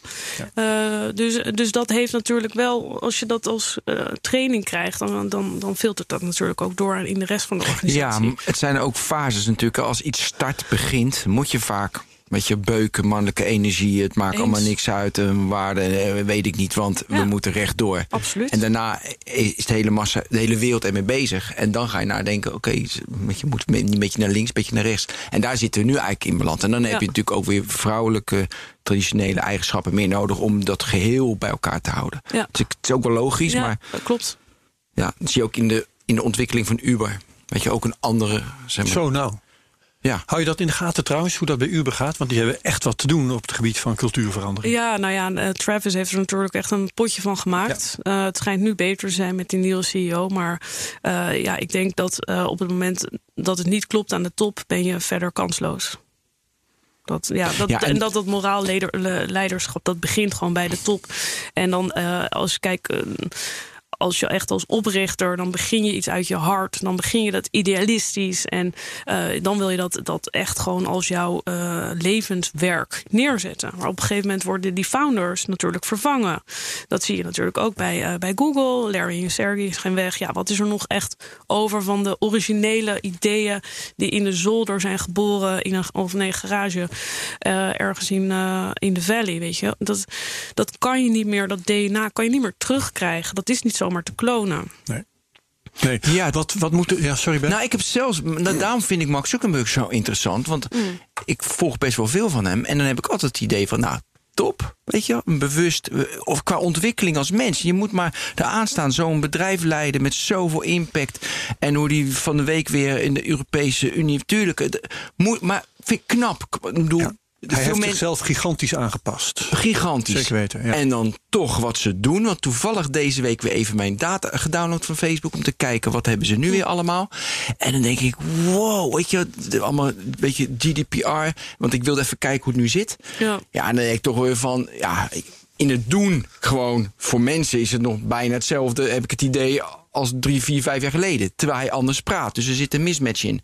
[SPEAKER 3] ja. Uh, dus, dus dat heeft natuurlijk wel, als je dat als uh, training krijgt, dan, dan, dan filtert dat natuurlijk ook door in de rest van de organisatie.
[SPEAKER 1] Ja, het zijn ook fases natuurlijk. Als iets start, begint, moet je vaak met je beuken, mannelijke energie, het maakt Eens. allemaal niks uit, een waarde, weet ik niet, want ja. we moeten rechtdoor.
[SPEAKER 3] Absoluut.
[SPEAKER 1] En daarna is de hele massa, de hele wereld ermee bezig. En dan ga je nadenken, oké, okay, je moet niet een beetje naar links, een beetje naar rechts. En daar zitten we nu eigenlijk in beland. En dan heb ja. je natuurlijk ook weer vrouwelijke traditionele eigenschappen meer nodig om dat geheel bij elkaar te houden.
[SPEAKER 3] Ja.
[SPEAKER 1] Dus het is ook wel logisch,
[SPEAKER 3] ja,
[SPEAKER 1] maar.
[SPEAKER 3] Dat klopt.
[SPEAKER 1] Ja, dat zie je ook in de, in de ontwikkeling van Uber. Weet je, ook een andere. Zeg maar,
[SPEAKER 2] Zo nou.
[SPEAKER 1] Ja.
[SPEAKER 2] Hou je dat in de gaten trouwens, hoe dat bij u begaat? Want die hebben echt wat te doen op het gebied van cultuurverandering.
[SPEAKER 3] Ja, nou ja, eh, Travis heeft er natuurlijk echt een potje van gemaakt. Eh, het schijnt nu beter te zijn met die nieuwe CEO. Maar eh, ja, ik denk dat op het moment dat het niet klopt aan de top, ben je verder kansloos. Dat, ja, dat,
[SPEAKER 1] Ja, en-
[SPEAKER 3] en, dat dat moraal leider- le- leiderschap, dat begint gewoon bij de top. En dan als je kijkt. Als je echt als oprichter, dan begin je iets uit je hart. Dan begin je dat idealistisch. En eh, dan wil je dat, dat echt gewoon als jouw eh, levenswerk neerzetten. Maar op een gegeven moment worden die founders natuurlijk vervangen. Dat zie je natuurlijk ook bij, eh, bij Google. Larry en Sergey zijn weg. Ja, wat is er nog echt over van de originele ideeën die in de zolder zijn geboren in een of nee, garage ergens in, in de valley, weet je? Dat, dat kan je niet meer, dat DNA kan je niet meer terugkrijgen. Dat is niet zomaar te klonen.
[SPEAKER 2] Nee.
[SPEAKER 1] Ja.
[SPEAKER 2] Wat, wat moet er... Ja, sorry Ben.
[SPEAKER 1] Nou, ik heb zelfs. nou, daarom vind ik Mark Zuckerberg zo interessant. Want ik volg best wel veel van hem. En dan heb ik altijd het idee van. Nou, top. Weet je, bewust. eh, Of qua ontwikkeling als mens. Je moet maar eraan staan. Zo'n bedrijf leiden met zoveel impact. En hoe die van de week weer in de Europese Unie. Tuurlijk. het moet, maar vind ik knap. Ik bedoel,
[SPEAKER 2] Ja. Hij heeft zichzelf gigantisch aangepast.
[SPEAKER 1] Gigantisch.
[SPEAKER 2] Zeker weten, ja.
[SPEAKER 1] En dan toch wat ze doen. Want toevallig deze week weer even mijn data gedownload van Facebook. Om te kijken wat hebben ze nu weer allemaal. En dan denk ik, wow, weet je, allemaal een beetje GDPR. Want ik wilde even kijken hoe het nu zit.
[SPEAKER 3] Ja.
[SPEAKER 1] Ja, en dan denk ik toch weer van, ja, in het doen gewoon. Voor mensen is het nog bijna hetzelfde, heb ik het idee, als drie, vier, vijf jaar geleden. Terwijl hij anders praat. Dus er zit een mismatch in.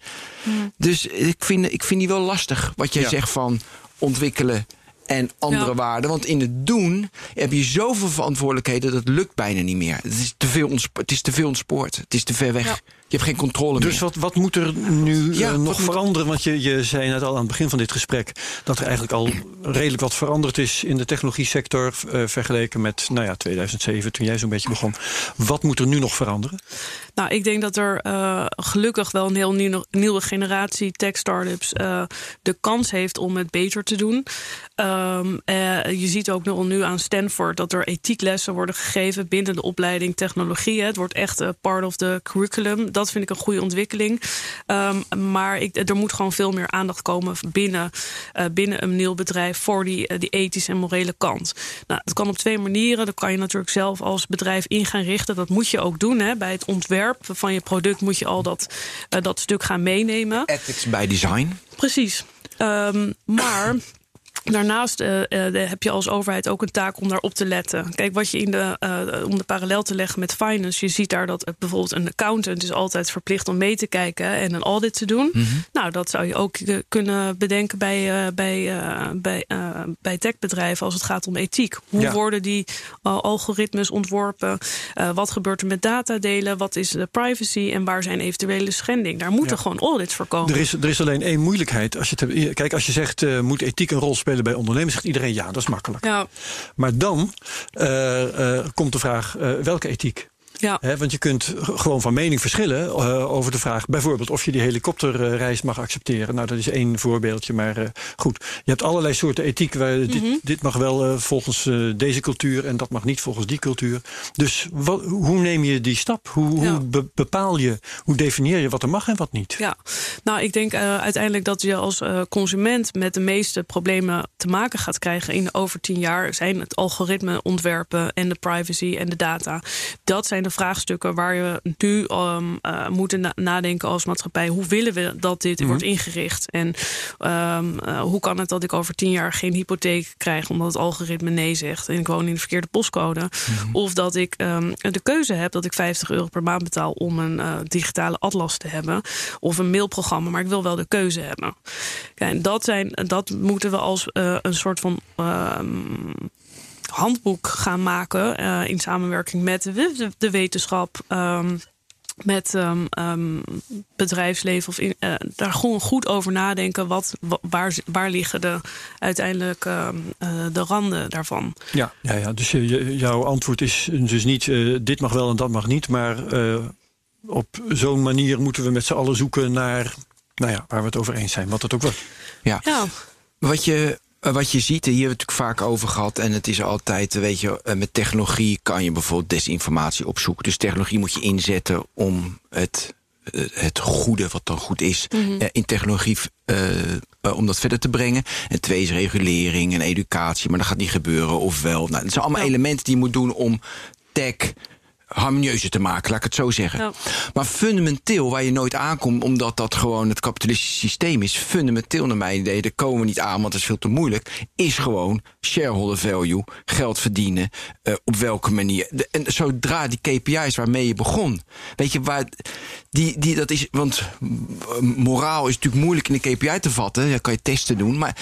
[SPEAKER 1] Dus ik vind, ik vind die wel lastig. Wat jij
[SPEAKER 2] Ja.
[SPEAKER 1] zegt van ontwikkelen en andere
[SPEAKER 3] Ja.
[SPEAKER 1] waarden. Want in het doen heb je zoveel verantwoordelijkheden... dat lukt bijna niet meer. Het is te veel, het is te veel ontspoord. Het is te ver weg.
[SPEAKER 3] Ja.
[SPEAKER 1] Je hebt geen controle
[SPEAKER 2] Dus
[SPEAKER 1] meer.
[SPEAKER 2] wat, wat moet er nu
[SPEAKER 1] Ja,
[SPEAKER 2] eh, nog veranderen? Want je, je zei net al aan het begin van dit gesprek dat er eigenlijk al redelijk wat veranderd is in de technologie sector eh, vergeleken met nou ja, 2007, toen jij zo'n beetje begon. Wat moet er nu nog veranderen?
[SPEAKER 3] Nou, ik denk dat er eh, gelukkig wel een heel nieuw, nieuwe generatie tech-startups eh, de kans heeft om het beter te doen. Ehm, eh, je ziet ook nu, nu aan Stanford dat er ethieklessen worden gegeven binnen de opleiding technologie. Het wordt echt part of the curriculum. Dat vind ik een goede ontwikkeling. Ehm, maar ik, er moet gewoon veel meer aandacht komen binnen, eh, binnen een nieuw bedrijf voor die, eh, die ethische en morele kant. Nou, dat kan op twee manieren. Dat kan je natuurlijk zelf als bedrijf in gaan richten. Dat moet je ook doen. Hè. Bij het ontwerp van je product moet je al dat, eh, dat stuk gaan meenemen.
[SPEAKER 1] Ethics by design.
[SPEAKER 3] Precies. Ehm, maar daarnaast eh, eh, heb je als overheid ook een taak om daarop te letten. Kijk, wat je in de, eh, om de parallel te leggen met finance, je ziet daar dat bijvoorbeeld een accountant is altijd verplicht om mee te kijken en een audit te doen. Nou, dat zou je ook kunnen bedenken bij, bij, bij, bij techbedrijven als het gaat om ethiek. Hoe
[SPEAKER 2] Ja.
[SPEAKER 3] worden die algoritmes ontworpen? Wat gebeurt er met datadelen? Wat is de privacy en waar zijn eventuele schendingen? Daar moeten
[SPEAKER 2] Ja.
[SPEAKER 3] gewoon audits voor komen.
[SPEAKER 2] Er is, er is alleen één moeilijkheid. Als je kijk, als je zegt, moet ethiek een rol spelen bij ondernemers, zegt iedereen ja, dat is makkelijk.
[SPEAKER 3] Ja,
[SPEAKER 2] Maar dan eh, eh, komt de vraag, eh, welke ethiek?
[SPEAKER 3] Ja.
[SPEAKER 2] Want je kunt gewoon van mening verschillen eh, over de vraag, bijvoorbeeld of je die helikopterreis mag accepteren. Nou, dat is één voorbeeldje, maar eh, goed. Je hebt allerlei soorten ethiek. Waar dit, dit mag wel eh, volgens deze cultuur en dat mag niet volgens die cultuur. Dus wat, hoe neem je die stap? Hoe,
[SPEAKER 3] Ja.
[SPEAKER 2] hoe be- bepaal je, hoe definieer je wat er mag en wat niet?
[SPEAKER 3] Ja, nou, ik denk uiteindelijk dat je als consument met de meeste problemen te maken gaat krijgen in over tien jaar. Zijn het algoritme ontwerpen en de privacy en de data. Dat zijn de vraagstukken waar je nu ehm, eh, moeten na- nadenken als maatschappij. Hoe willen we dat dit wordt ingericht? En ehm, eh, hoe kan het dat ik over tien jaar geen hypotheek krijg omdat het algoritme nee zegt en ik woon in de verkeerde postcode? Of dat ik ehm, de keuze heb dat ik 50 euro per maand betaal om een eh, digitale atlas te hebben of een mailprogramma, maar ik wil wel de keuze hebben. Kijk, en dat, zijn, dat moeten we als een soort van handboek gaan maken eh, in samenwerking met de, de, de wetenschap. ehm, met ehm, ehm, bedrijfsleven of in, eh, daar gewoon goed over nadenken. Wat, wa- waar, waar liggen de, uiteindelijk eh, de randen daarvan?
[SPEAKER 2] Ja, ja, ja. dus je, jouw antwoord is dus niet eh, dit mag wel en dat mag niet, maar eh, op zo'n manier moeten we met z'n allen zoeken naar nou ja, waar we het over eens zijn, wat het ook wordt.
[SPEAKER 1] Ja.
[SPEAKER 3] Ja,
[SPEAKER 1] Wat je, eh, wat je ziet, en hier hebben we het natuurlijk vaak over gehad. En het is altijd, eh, weet je, eh, met technologie kan je bijvoorbeeld desinformatie opzoeken. Dus technologie moet je inzetten om het eh, het goede, wat dan goed is,
[SPEAKER 3] Mhm.
[SPEAKER 1] eh, in technologie. eh, eh, om dat verder te brengen. En twee is regulering en educatie. Maar dat gaat niet gebeuren. Of wel. Nou, het zijn allemaal
[SPEAKER 3] Ja.
[SPEAKER 1] elementen die je moet doen om tech harmonieuzer te maken, laat ik het zo zeggen.
[SPEAKER 3] Ja.
[SPEAKER 1] Maar fundamenteel, waar je nooit aankomt, omdat dat gewoon het kapitalistische systeem is, fundamenteel naar mijn idee, daar komen we niet aan, want dat is veel te moeilijk, is gewoon shareholder value, geld verdienen, eh, op welke manier. De- en zodra die KPI's waarmee je begon, weet je, waar die, die dat is, want eh, moraal is natuurlijk moeilijk in de KPI te vatten, daar kan je testen doen, maar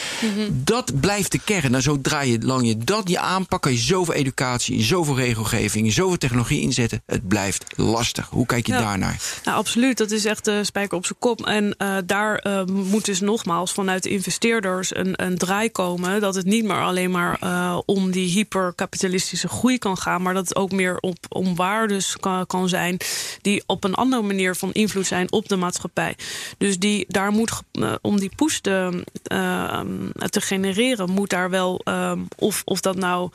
[SPEAKER 1] dat blijft de kern. En zodra je lang je dat niet aanpakt, kan je zoveel educatie, zoveel regelgeving, zoveel technologie inzetten. Het blijft lastig. Hoe kijk je
[SPEAKER 3] Ja.
[SPEAKER 1] daarnaar?
[SPEAKER 3] Nou, absoluut. Dat is echt de spijker op zijn kop. En eh, daar eh, moet dus nogmaals vanuit de investeerders een, een draai komen. Dat het niet meer alleen maar eh, om die hyperkapitalistische groei kan gaan. Maar dat het ook meer op, om waardes kan, kan zijn. Die op een andere manier van invloed zijn op de maatschappij. Dus die, daar moet, om die push te, te genereren, moet daar wel, of, of dat nou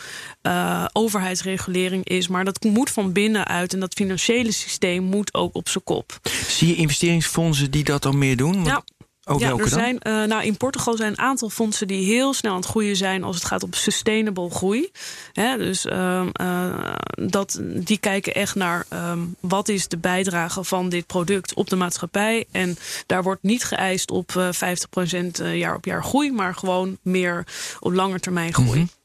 [SPEAKER 3] overheidsregulering is. Maar dat moet van binnenuit. En dat financiële systeem moet ook op zijn kop.
[SPEAKER 1] Zie je investeringsfondsen die dat dan meer doen?
[SPEAKER 3] Ja.
[SPEAKER 1] Oh,
[SPEAKER 3] ja, er zijn, eh, nou, in Portugal zijn een aantal fondsen die heel snel aan het groeien zijn als het gaat om sustainable groei. Hè, dus ehm, eh, dat, die kijken echt naar ehm, wat is de bijdrage van dit product op de maatschappij. En daar wordt niet geëist op eh 50% jaar op jaar groei, maar gewoon meer op lange termijn groei.
[SPEAKER 1] Mhm.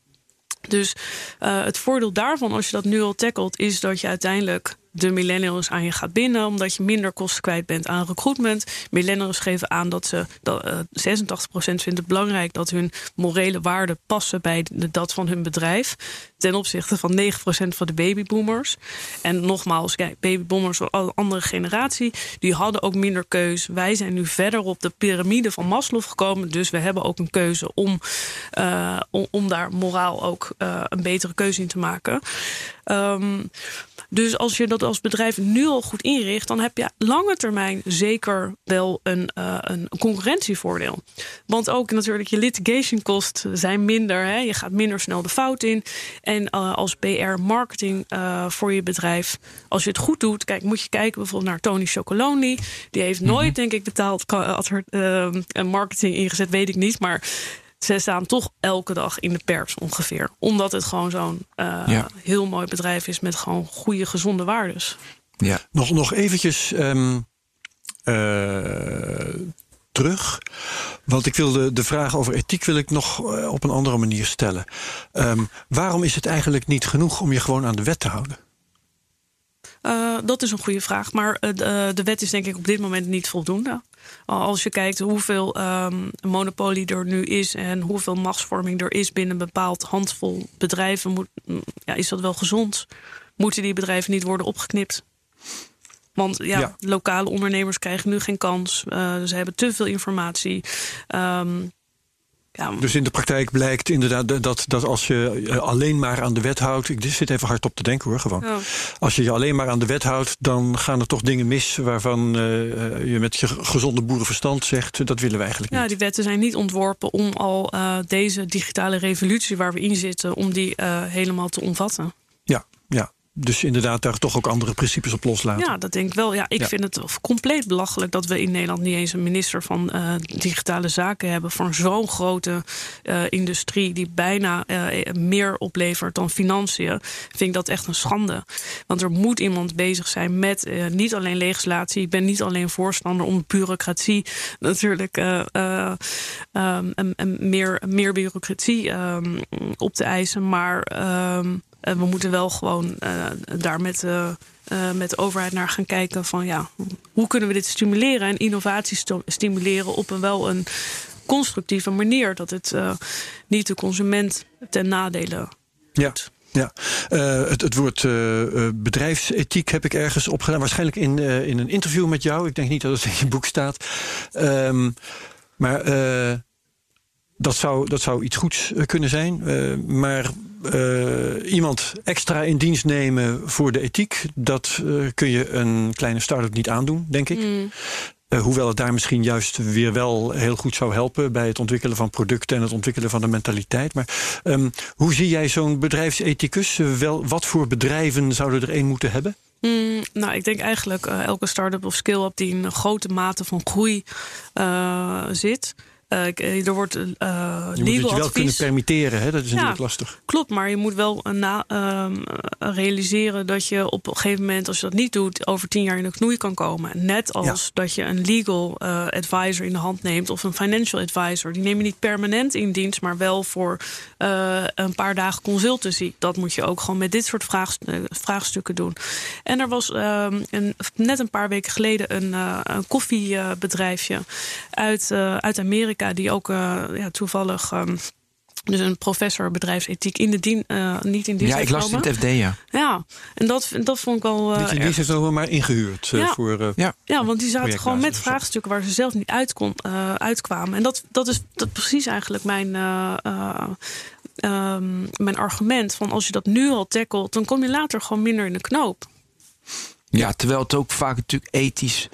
[SPEAKER 3] Dus eh, het voordeel daarvan, als je dat nu al tackelt, is dat je uiteindelijk de millennials aan je gaat binden, omdat je minder kosten kwijt bent aan recruitment. Millennials geven aan dat ze dat, eh 86% vindt het belangrijk dat hun morele waarden passen bij de, dat van hun bedrijf. Ten opzichte van 9% van de babyboomers. En nogmaals, kijk, babyboomers, een andere generatie, die hadden ook minder keus. Wij zijn nu verder op de piramide van Maslow gekomen. Dus we hebben ook een keuze om, eh, om, om daar moraal ook eh, een betere keuze in te maken. Ehm, dus als je dat als bedrijf nu al goed inricht, dan heb je lange termijn zeker wel een, eh, een concurrentievoordeel. Want ook natuurlijk je litigation kosten zijn minder. Hè? Je gaat minder snel de fout in. En eh, als PR-marketing eh, voor je bedrijf, als je het goed doet, kijk, moet je kijken bijvoorbeeld naar Tony Chocoloni. Die heeft nooit, denk ik, betaald eh, een marketing ingezet, weet ik niet. Maar ze staan toch elke dag in de pers ongeveer. Omdat het gewoon zo'n eh,
[SPEAKER 1] Ja.
[SPEAKER 3] heel mooi bedrijf is met gewoon goede, gezonde waardes.
[SPEAKER 1] Ja.
[SPEAKER 2] Nog, nog eventjes ehm, eh, terug. Want ik wil de, de vraag over ethiek wil ik nog eh, op een andere manier stellen. Ehm, waarom is het eigenlijk niet genoeg om je gewoon aan de wet te houden?
[SPEAKER 3] Eh, dat is een goede vraag. Maar eh, de, de wet is denk ik op dit moment niet voldoende. Al Als je kijkt hoeveel ehm, monopolie er nu is en hoeveel machtsvorming er is binnen een bepaald handvol bedrijven, moet, mm, ja, is dat wel gezond? Moeten die bedrijven niet worden opgeknipt? Want ja,
[SPEAKER 2] Ja.
[SPEAKER 3] lokale ondernemers krijgen nu geen kans. Eh, ze hebben te veel informatie. Ehm, ja,
[SPEAKER 2] Dus in de praktijk blijkt inderdaad dat, dat als je eh, alleen maar aan de wet houdt. Ik zit even hard op te denken hoor, gewoon.
[SPEAKER 3] ja.
[SPEAKER 2] Als je je alleen maar aan de wet houdt, dan gaan er toch dingen mis waarvan eh, eh, je met je gezonde boerenverstand zegt: dat willen we eigenlijk
[SPEAKER 3] Ja,
[SPEAKER 2] niet.
[SPEAKER 3] die wetten zijn niet ontworpen om al deze digitale revolutie waar we in zitten, om die helemaal te omvatten.
[SPEAKER 2] Ja, ja. Dus inderdaad, daar toch ook andere principes op loslaten.
[SPEAKER 3] Ja, dat denk ik wel. Ja, ik
[SPEAKER 2] Ja.
[SPEAKER 3] vind het compleet belachelijk dat we in Nederland niet eens een minister van eh, digitale zaken hebben voor zo'n grote eh, industrie die bijna eh, meer oplevert dan financiën. Vind ik dat echt een schande. Want er moet iemand bezig zijn met niet alleen legislatie. Ik ben niet alleen voorstander om bureaucratie natuurlijk eh, eh, ehm, en- en meer, meer bureaucratie ehm, op te eisen, maar ehm, eh, we moeten wel gewoon eh, daar met, eh, eh, met de overheid naar gaan kijken van ja, hoe kunnen we dit stimuleren en innovatie stimuleren op een wel een constructieve manier. Dat het eh, niet de consument ten nadele
[SPEAKER 2] Ja. Ja, Eh, het, het woord eh, eh, bedrijfsethiek heb ik ergens opgedaan. Waarschijnlijk in, eh, in een interview met jou. Ik denk niet dat het in je boek staat. Ehm, maar eh, dat, zou, dat zou iets goeds eh, kunnen zijn. Eh, maar eh, iemand extra in dienst nemen voor de ethiek... dat kun je een kleine start-up niet aandoen, denk ik. Eh, hoewel het daar misschien juist weer wel heel goed zou helpen bij het ontwikkelen van producten en het ontwikkelen van de mentaliteit. Maar ehm, hoe zie jij zo'n bedrijfsethicus? Wel, wat voor bedrijven zouden er één moeten hebben?
[SPEAKER 3] Mm, nou, ik denk eigenlijk uh, elke start-up of skill-up die in een grote mate van groei zit. Uh, er wordt uh,
[SPEAKER 2] je moet het je wel kunnen permitteren, hè? dat is natuurlijk
[SPEAKER 3] ja,
[SPEAKER 2] lastig.
[SPEAKER 3] Klopt, maar je moet wel na, uh, realiseren dat je op een gegeven moment, als je dat niet doet, over tien jaar in de knoei kan komen. Net als ja. dat je een legal advisor in de hand neemt of een financial advisor. Die neem je niet permanent in dienst, maar wel voor een paar dagen consultancy. Dat moet je ook gewoon met dit soort vraagstukken doen. En er was ehm, een, net een paar weken geleden een, een koffiebedrijfje uit, uit Amerika die ook uh, ja, toevallig. Um, dus een professor bedrijfsethiek in de dien, uh, niet in dienst
[SPEAKER 1] Ja, ik las het in het FD, ja.
[SPEAKER 3] Ja, en dat, dat vond ik al. Uh,
[SPEAKER 2] niet in dienst heeft we maar ingehuurd uh,
[SPEAKER 3] ja.
[SPEAKER 2] voor.
[SPEAKER 3] ja. ja, want die zaten gewoon met vraagstukken waar ze zelf niet uit kon, uitkwamen. En dat, dat is dat precies eigenlijk mijn. Um, mijn argument van als je dat nu al tackelt, dan kom je later gewoon minder in de knoop.
[SPEAKER 1] Ja, terwijl het ook vaak natuurlijk ethisch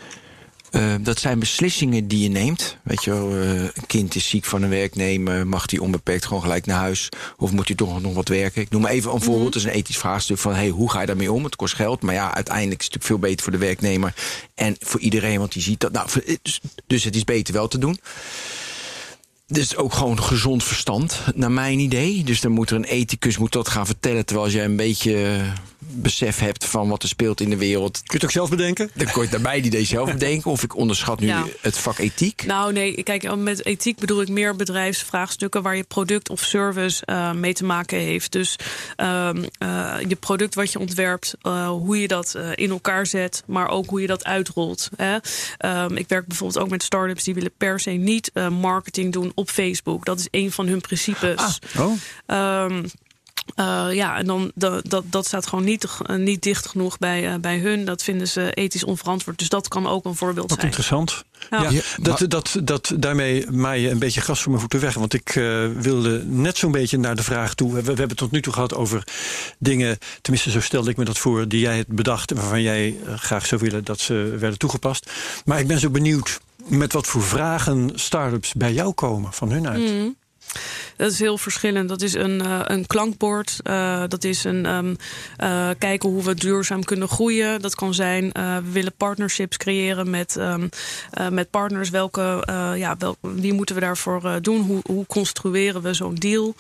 [SPEAKER 1] uh, dat zijn beslissingen die je neemt. Weet je wel, uh, een kind is ziek van een werknemer. Mag die onbeperkt gewoon gelijk naar huis? Of moet hij toch nog wat werken? Ik noem maar even een voorbeeld. Dat is een ethisch vraagstuk van... Hey, hoe ga je daarmee om? Het kost geld. Maar ja, uiteindelijk is het natuurlijk veel beter voor de werknemer. En voor iedereen, want die ziet dat. Nou, dus, dus het is beter wel te doen. Dus ook gewoon gezond verstand, naar mijn idee. Dus dan moet er een ethicus moet dat gaan vertellen... terwijl jij een beetje besef hebt van wat er speelt in de wereld.
[SPEAKER 2] Kun je het ook zelf bedenken?
[SPEAKER 1] Dan kun je het daarbij die idee zelf bedenken. Of ik onderschat nu
[SPEAKER 3] Ja.
[SPEAKER 1] het vak ethiek.
[SPEAKER 3] Nou nee, kijk, met ethiek bedoel ik meer bedrijfsvraagstukken waar je product of service uh, mee te maken heeft. Dus uh, uh, je product wat je ontwerpt, uh, hoe je dat uh, in elkaar zet, maar ook hoe je dat uitrolt. Hè? Um, ik werk bijvoorbeeld ook met startups die willen per se niet uh, marketing doen op Facebook. Dat is een van hun principes.
[SPEAKER 2] Ah, oh.
[SPEAKER 3] Um, uh, ja, en dan dat, dat, dat staat gewoon niet, uh, niet dicht genoeg bij, uh, bij hun. Dat vinden ze ethisch onverantwoord. Dus dat kan ook een voorbeeld
[SPEAKER 2] Wat
[SPEAKER 3] zijn.
[SPEAKER 2] interessant.
[SPEAKER 3] Ja.
[SPEAKER 2] Ja, ja dat, dat, dat, daarmee maai je een beetje gas voor mijn voeten weg. Want ik uh, wilde net zo'n beetje naar de vraag toe. We, we hebben het tot nu toe gehad over dingen. Tenminste, zo stelde ik me dat voor. Die jij het bedacht. En waarvan jij graag zou willen dat ze werden toegepast. Maar ik ben zo benieuwd met wat voor vragen start-ups bij jou komen van hun uit.
[SPEAKER 3] Mm. Dat is heel verschillend. Dat is een, uh, een klankbord. Uh, dat is een um, uh, kijken hoe we duurzaam kunnen groeien. Dat kan zijn, we willen partnerships creëren met, um, met partners. Welke, ja, wel, wie moeten we daarvoor doen? Hoe, hoe construeren we zo'n deal?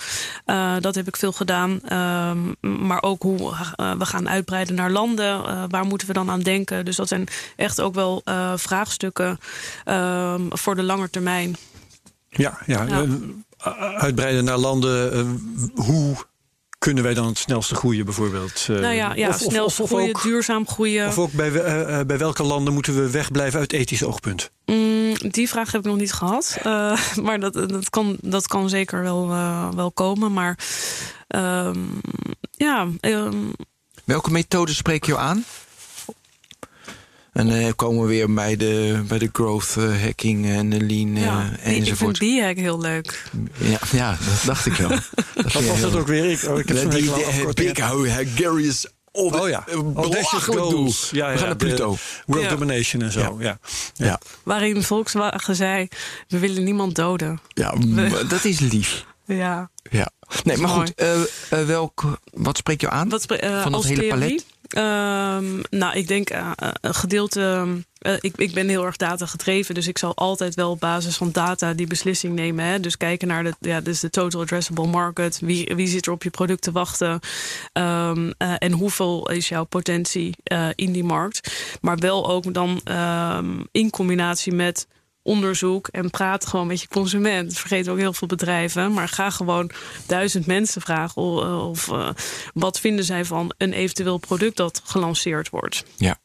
[SPEAKER 3] dat heb ik veel gedaan. Um, maar ook hoe we gaan uitbreiden naar landen. waar moeten we dan aan denken? Dus dat zijn echt ook wel vraagstukken voor de lange termijn.
[SPEAKER 2] Ja, ja. ja uitbreiden naar landen. Uh, hoe kunnen wij dan het snelste groeien bijvoorbeeld?
[SPEAKER 3] Uh, nou ja, ja of, snelst of, of groeien, ook, duurzaam groeien.
[SPEAKER 2] Of ook bij, uh, bij welke landen moeten we wegblijven uit ethisch oogpunt?
[SPEAKER 3] Mm, die vraag heb ik nog niet gehad. maar dat, dat, kan, dat kan zeker wel, wel komen. Maar um, ja... Um,
[SPEAKER 1] welke methode spreek je aan? En dan uh, komen we weer bij de, bij de growth uh, hacking en de lean uh,
[SPEAKER 3] ja,
[SPEAKER 1] enzovoort.
[SPEAKER 3] Ik vind B-hack heel leuk.
[SPEAKER 1] Ja, ja dat dacht ik wel. dat
[SPEAKER 2] Wat was dat ook weer? Ik, oh, ik heb
[SPEAKER 1] die, die, Big Hungarians Oh,
[SPEAKER 2] oh ja,
[SPEAKER 1] belachelijk doel.
[SPEAKER 2] Ja, ja,
[SPEAKER 1] we gaan naar Pluto.
[SPEAKER 2] World ja. domination en zo. Ja.
[SPEAKER 1] Ja. ja.
[SPEAKER 3] Waarin Volkswagen zei: we willen niemand doden.
[SPEAKER 1] Ja, we... dat is lief.
[SPEAKER 3] Ja.
[SPEAKER 1] ja. Nee, maar goed, uh, uh, welk, wat spreekt jou aan
[SPEAKER 3] wat spreek, uh,
[SPEAKER 1] van dat hele
[SPEAKER 3] theorie?
[SPEAKER 1] palet?
[SPEAKER 3] Um, nou, ik denk uh, een gedeelte. Uh, ik, ik ben heel erg data gedreven, dus ik zal altijd wel op basis van data die beslissing nemen. Hè? Dus kijken naar de, ja, dus de total addressable market. Wie, wie zit er op je product te wachten? Uh, en hoeveel is jouw potentie in die markt? Maar wel ook dan um, in combinatie met onderzoek en praat gewoon met je consument. Dat vergeten ook heel veel bedrijven. Maar ga gewoon duizend mensen vragen of, of uh, wat vinden zij van een eventueel product dat gelanceerd wordt.
[SPEAKER 1] Ja.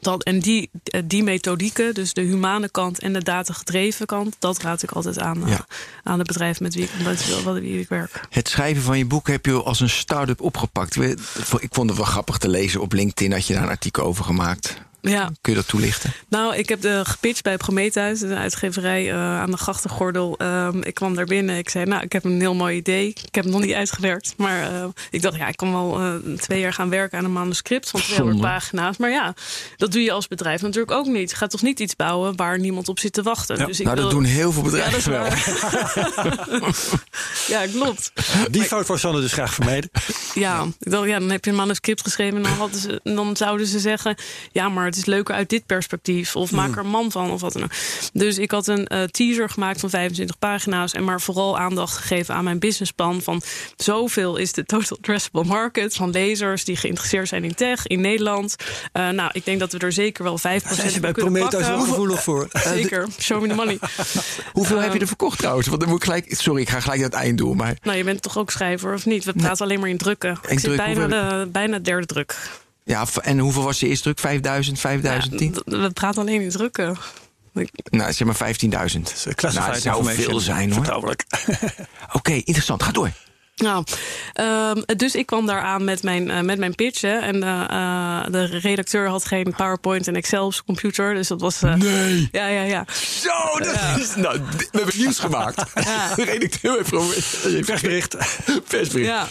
[SPEAKER 3] Dat, en die, die methodieken, dus de humane kant en de datagedreven kant, dat raad ik altijd aan ja. uh, aan het bedrijf met wie ik, met wie ik werk.
[SPEAKER 1] Het schrijven van je boek heb je als een start-up opgepakt. Ik vond het wel grappig te lezen op LinkedIn, had je daar een artikel over gemaakt.
[SPEAKER 3] Ja.
[SPEAKER 1] Kun je dat toelichten?
[SPEAKER 3] Nou, ik heb de gepitcht bij Prometheus, een uitgeverij uh, aan de grachtengordel. Um, ik kwam daar binnen. Ik zei, nou, ik heb een heel mooi idee. Ik heb het nog niet uitgewerkt. Maar uh, ik dacht, ja, ik kan wel uh, twee jaar gaan werken aan een manuscript van 200 pagina's. Maar ja, dat doe je als bedrijf natuurlijk ook niet. Je gaat toch niet iets bouwen waar niemand op zit te wachten.
[SPEAKER 1] Ja.
[SPEAKER 3] Dus ik
[SPEAKER 1] nou,
[SPEAKER 3] wil...
[SPEAKER 1] dat doen heel veel bedrijven
[SPEAKER 3] ja,
[SPEAKER 1] wel.
[SPEAKER 3] ja, klopt.
[SPEAKER 2] Die fout wou Sanne dus graag vermijden.
[SPEAKER 3] Ja, ik dacht, ja, dan heb je een manuscript geschreven en dan, hadden ze, dan zouden ze zeggen... ja, maar het is leuker uit dit perspectief. Of maak er een man van, of wat dan ook. Dus ik had een uh, teaser gemaakt van 25 pagina's... en maar vooral aandacht gegeven aan mijn businessplan... van zoveel is de total addressable market... van lezers die geïnteresseerd zijn in tech in Nederland. Uh, nou, ik denk dat we er zeker wel 5%
[SPEAKER 2] Zijn ze bij
[SPEAKER 3] kunnen
[SPEAKER 2] Prometheus gevoelig voor?
[SPEAKER 3] Zeker, show me the money.
[SPEAKER 1] Hoeveel heb je er verkocht trouwens? Want dan moet ik gelijk, sorry, ik ga gelijk naar het eind doen. Maar
[SPEAKER 3] Nou, je bent toch ook schrijver, of niet? We praten alleen maar in drukken. Ik zit
[SPEAKER 1] druk,
[SPEAKER 3] bijna,
[SPEAKER 1] hoeveel
[SPEAKER 3] de, bijna derde druk.
[SPEAKER 1] Ja, en hoeveel was je eerste druk? 5000, 5010?
[SPEAKER 3] Ja, we praten alleen in drukken.
[SPEAKER 1] Nou, zeg maar 15.000.
[SPEAKER 2] Classified
[SPEAKER 1] Nou, het zou veel zijn hoor.
[SPEAKER 2] Vertrouwelijk.
[SPEAKER 1] Oké, interessant. Ga door.
[SPEAKER 3] Nou, ehm, dus ik kwam daar aan met mijn, eh, met mijn pitch. Hè, en eh, eh, de redacteur had geen PowerPoint en Excel op zijn computer. Dus dat was.
[SPEAKER 1] Nee.
[SPEAKER 3] Ja, ja, ja.
[SPEAKER 1] Zo, dat is... Nou, we hebben nieuws gemaakt.
[SPEAKER 3] Ja.
[SPEAKER 1] De redacteur heeft gewoon...
[SPEAKER 2] Persbericht.
[SPEAKER 1] Persbericht.
[SPEAKER 3] Ja,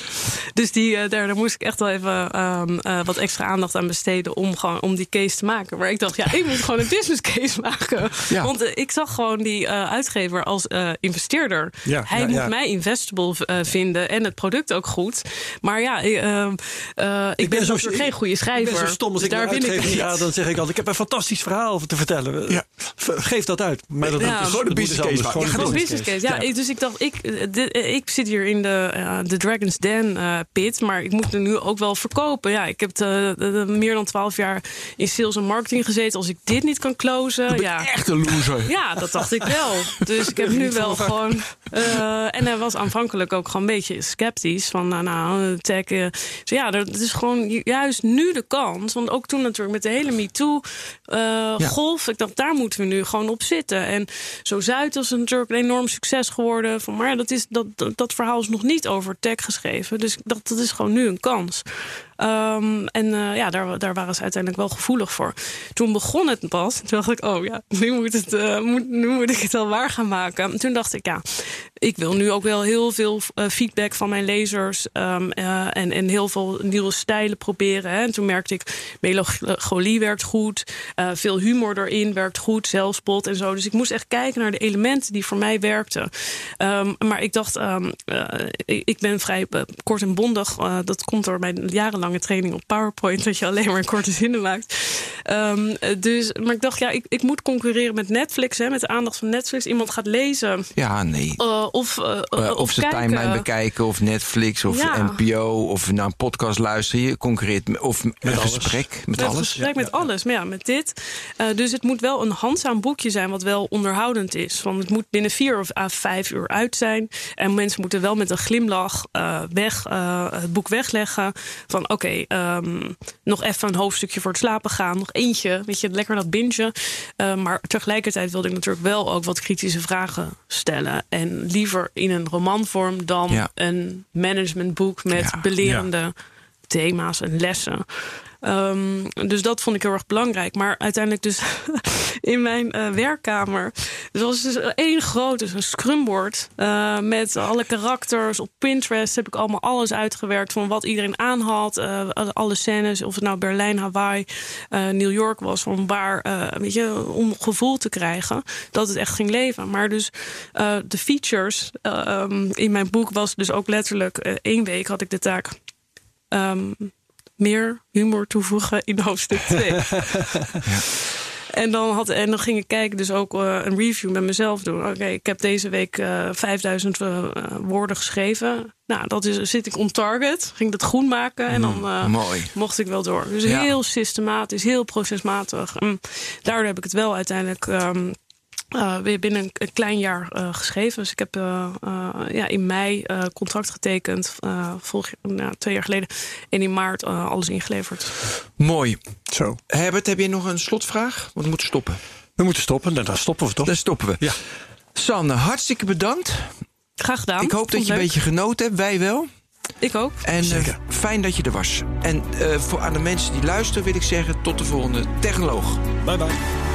[SPEAKER 3] dus die, daar, daar moest ik echt wel even ehm, eh, wat extra aandacht aan besteden om, gewoon, om die case te maken. Maar ik dacht, ja, ik moet gewoon een business case maken.
[SPEAKER 1] Ja.
[SPEAKER 3] Want ik zag gewoon die uitgever als investeerder.
[SPEAKER 2] Ja,
[SPEAKER 3] Hij moet mij investable vinden en het product ook goed. Maar ja, ik, ehm, eh, ik, ben,
[SPEAKER 2] zo-
[SPEAKER 3] natuurlijk geen goede
[SPEAKER 2] Ik
[SPEAKER 3] schrijver.
[SPEAKER 2] ben zo stom als
[SPEAKER 3] Dus
[SPEAKER 2] ik
[SPEAKER 3] daar win ik
[SPEAKER 2] ga, dan zeg ik altijd... ik heb een fantastisch verhaal te vertellen.
[SPEAKER 1] Ja.
[SPEAKER 2] Geef dat uit. Maar dat,
[SPEAKER 3] Ja.
[SPEAKER 2] is-
[SPEAKER 1] Gewoon een
[SPEAKER 2] moet
[SPEAKER 1] business
[SPEAKER 2] dus
[SPEAKER 1] case
[SPEAKER 2] anders.
[SPEAKER 1] maken.
[SPEAKER 2] Gewoon
[SPEAKER 3] Gewoon
[SPEAKER 2] een
[SPEAKER 3] business case. Ja, ik- dus ik dacht, ik, eh, de- eh, ik zit hier in de, eh, de Dragon's Den eh, pit, maar ik moet er nu ook wel verkopen. Ja, ik heb de, de- de- meer dan twaalf jaar in sales en marketing gezeten. Als ik dit niet kan closen, ja.
[SPEAKER 1] Echt een loser.
[SPEAKER 3] Ja, dat dacht ik wel. Dus ik heb nu wel gewoon. eh, en hij was aanvankelijk ook gewoon een beetje sceptisch. Van nou, nou tech. eh. Dus ja, dat is gewoon ju- juist nu de kans. Want ook toen natuurlijk met de hele MeToo-golf. ik dacht, daar moeten we nu gewoon op zitten. En zo Zuid is natuurlijk een enorm succes geworden. Van, maar dat, is, dat, dat, dat verhaal is nog niet over tech geschreven. Dus dacht, dat is gewoon nu een kans. Ehm, en eh, ja, daar, daar waren ze uiteindelijk wel gevoelig voor. Toen begon het pas. Toen dacht ik, oh ja, nu moet, het, eh, moet, nu moet ik het wel waar gaan maken. En toen dacht ik, ja, ik wil nu ook wel heel veel eh, feedback van mijn lezers. ehm, eh, en, en heel veel nieuwe stijlen proberen. Hè. En toen merkte ik, melancholie werkt goed. veel humor erin werkt goed. Zelfspot en zo. Dus ik moest echt kijken naar de elementen die voor mij werkten. Ehm, maar ik dacht, ik ben vrij kort en bondig. Dat komt door mijn jarenlange training op PowerPoint. Dat je alleen maar korte zinnen maakt. Ehm, eh, dus, maar ik dacht, ja, ik, ik moet concurreren met Netflix. Hè, met de aandacht van Netflix. Iemand gaat lezen.
[SPEAKER 1] Ja, nee.
[SPEAKER 3] eh, of, eh,
[SPEAKER 1] Eh,
[SPEAKER 3] of,
[SPEAKER 1] of ze
[SPEAKER 3] kijken.
[SPEAKER 1] timeline bekijken, of Netflix, of
[SPEAKER 3] Ja.
[SPEAKER 1] NPO, of naar een podcast luisteren. Je concurreert met, of met een
[SPEAKER 2] alles.
[SPEAKER 1] gesprek met
[SPEAKER 3] Met
[SPEAKER 1] alles.
[SPEAKER 3] gesprek met alles. Maar ja, met dit. Eh, dus het moet wel een handzaam boekje zijn wat wel onderhoudend is. Want het moet binnen vier of à vijf uur uit zijn. En mensen moeten wel met een glimlach eh, weg, eh, het boek wegleggen. Van oké, ehm, nog even een hoofdstukje voor het slapen gaan. Nog eentje, weet je, lekker dat bingen. Eh, maar tegelijkertijd wilde ik natuurlijk wel ook wat kritische vragen stellen. En liever in een romanvorm dan
[SPEAKER 1] Ja.
[SPEAKER 3] een managementboek met
[SPEAKER 1] Ja.
[SPEAKER 3] belerende thema's en lessen. Ehm, dus dat vond ik heel erg belangrijk. Maar uiteindelijk dus in mijn eh, werkkamer. Dus was één groot dus scrumboard. eh, met alle karakters. Op Pinterest heb ik allemaal alles uitgewerkt. Van wat iedereen aan had. eh, alle scènes. Of het nou Berlijn, Hawaii, New York was. Van waar, weet je, om gevoel te krijgen. Dat het echt ging leven. Maar dus de features eh, ehm, in mijn boek was dus ook letterlijk één week had ik de taak. ehm, meer humor toevoegen in hoofdstuk 2. En dan, had, en dan ging ik kijken, dus ook eh, een review met mezelf doen. Oké, ik heb deze week eh 5000 eh, woorden geschreven. Nou, dat is, zit ik on target. Ging dat groen maken en dan eh,
[SPEAKER 1] Mooi.
[SPEAKER 3] mocht ik wel door. Dus
[SPEAKER 1] Ja.
[SPEAKER 3] heel systematisch, heel procesmatig. En daardoor heb ik het wel uiteindelijk ehm, eh, weer binnen een, een klein jaar eh, geschreven. Dus ik heb eh, eh, ja, in mei eh, contract getekend, eh vorig, nou, twee jaar geleden. En in maart eh, alles ingeleverd.
[SPEAKER 1] Mooi.
[SPEAKER 2] Zo.
[SPEAKER 1] Herbert, heb je nog een slotvraag? Want we moeten stoppen.
[SPEAKER 2] We moeten stoppen. Nou, dan stoppen we toch?
[SPEAKER 1] Dan stoppen we.
[SPEAKER 2] Ja.
[SPEAKER 1] Sanne, hartstikke bedankt.
[SPEAKER 3] Graag gedaan.
[SPEAKER 1] ik hoop dat je een beetje genoten hebt. Wij wel.
[SPEAKER 3] Ik ook.
[SPEAKER 1] En uh, fijn dat je er was. En uh, voor aan de mensen die luisteren wil ik zeggen... tot de volgende Technoloog.
[SPEAKER 2] Bye bye.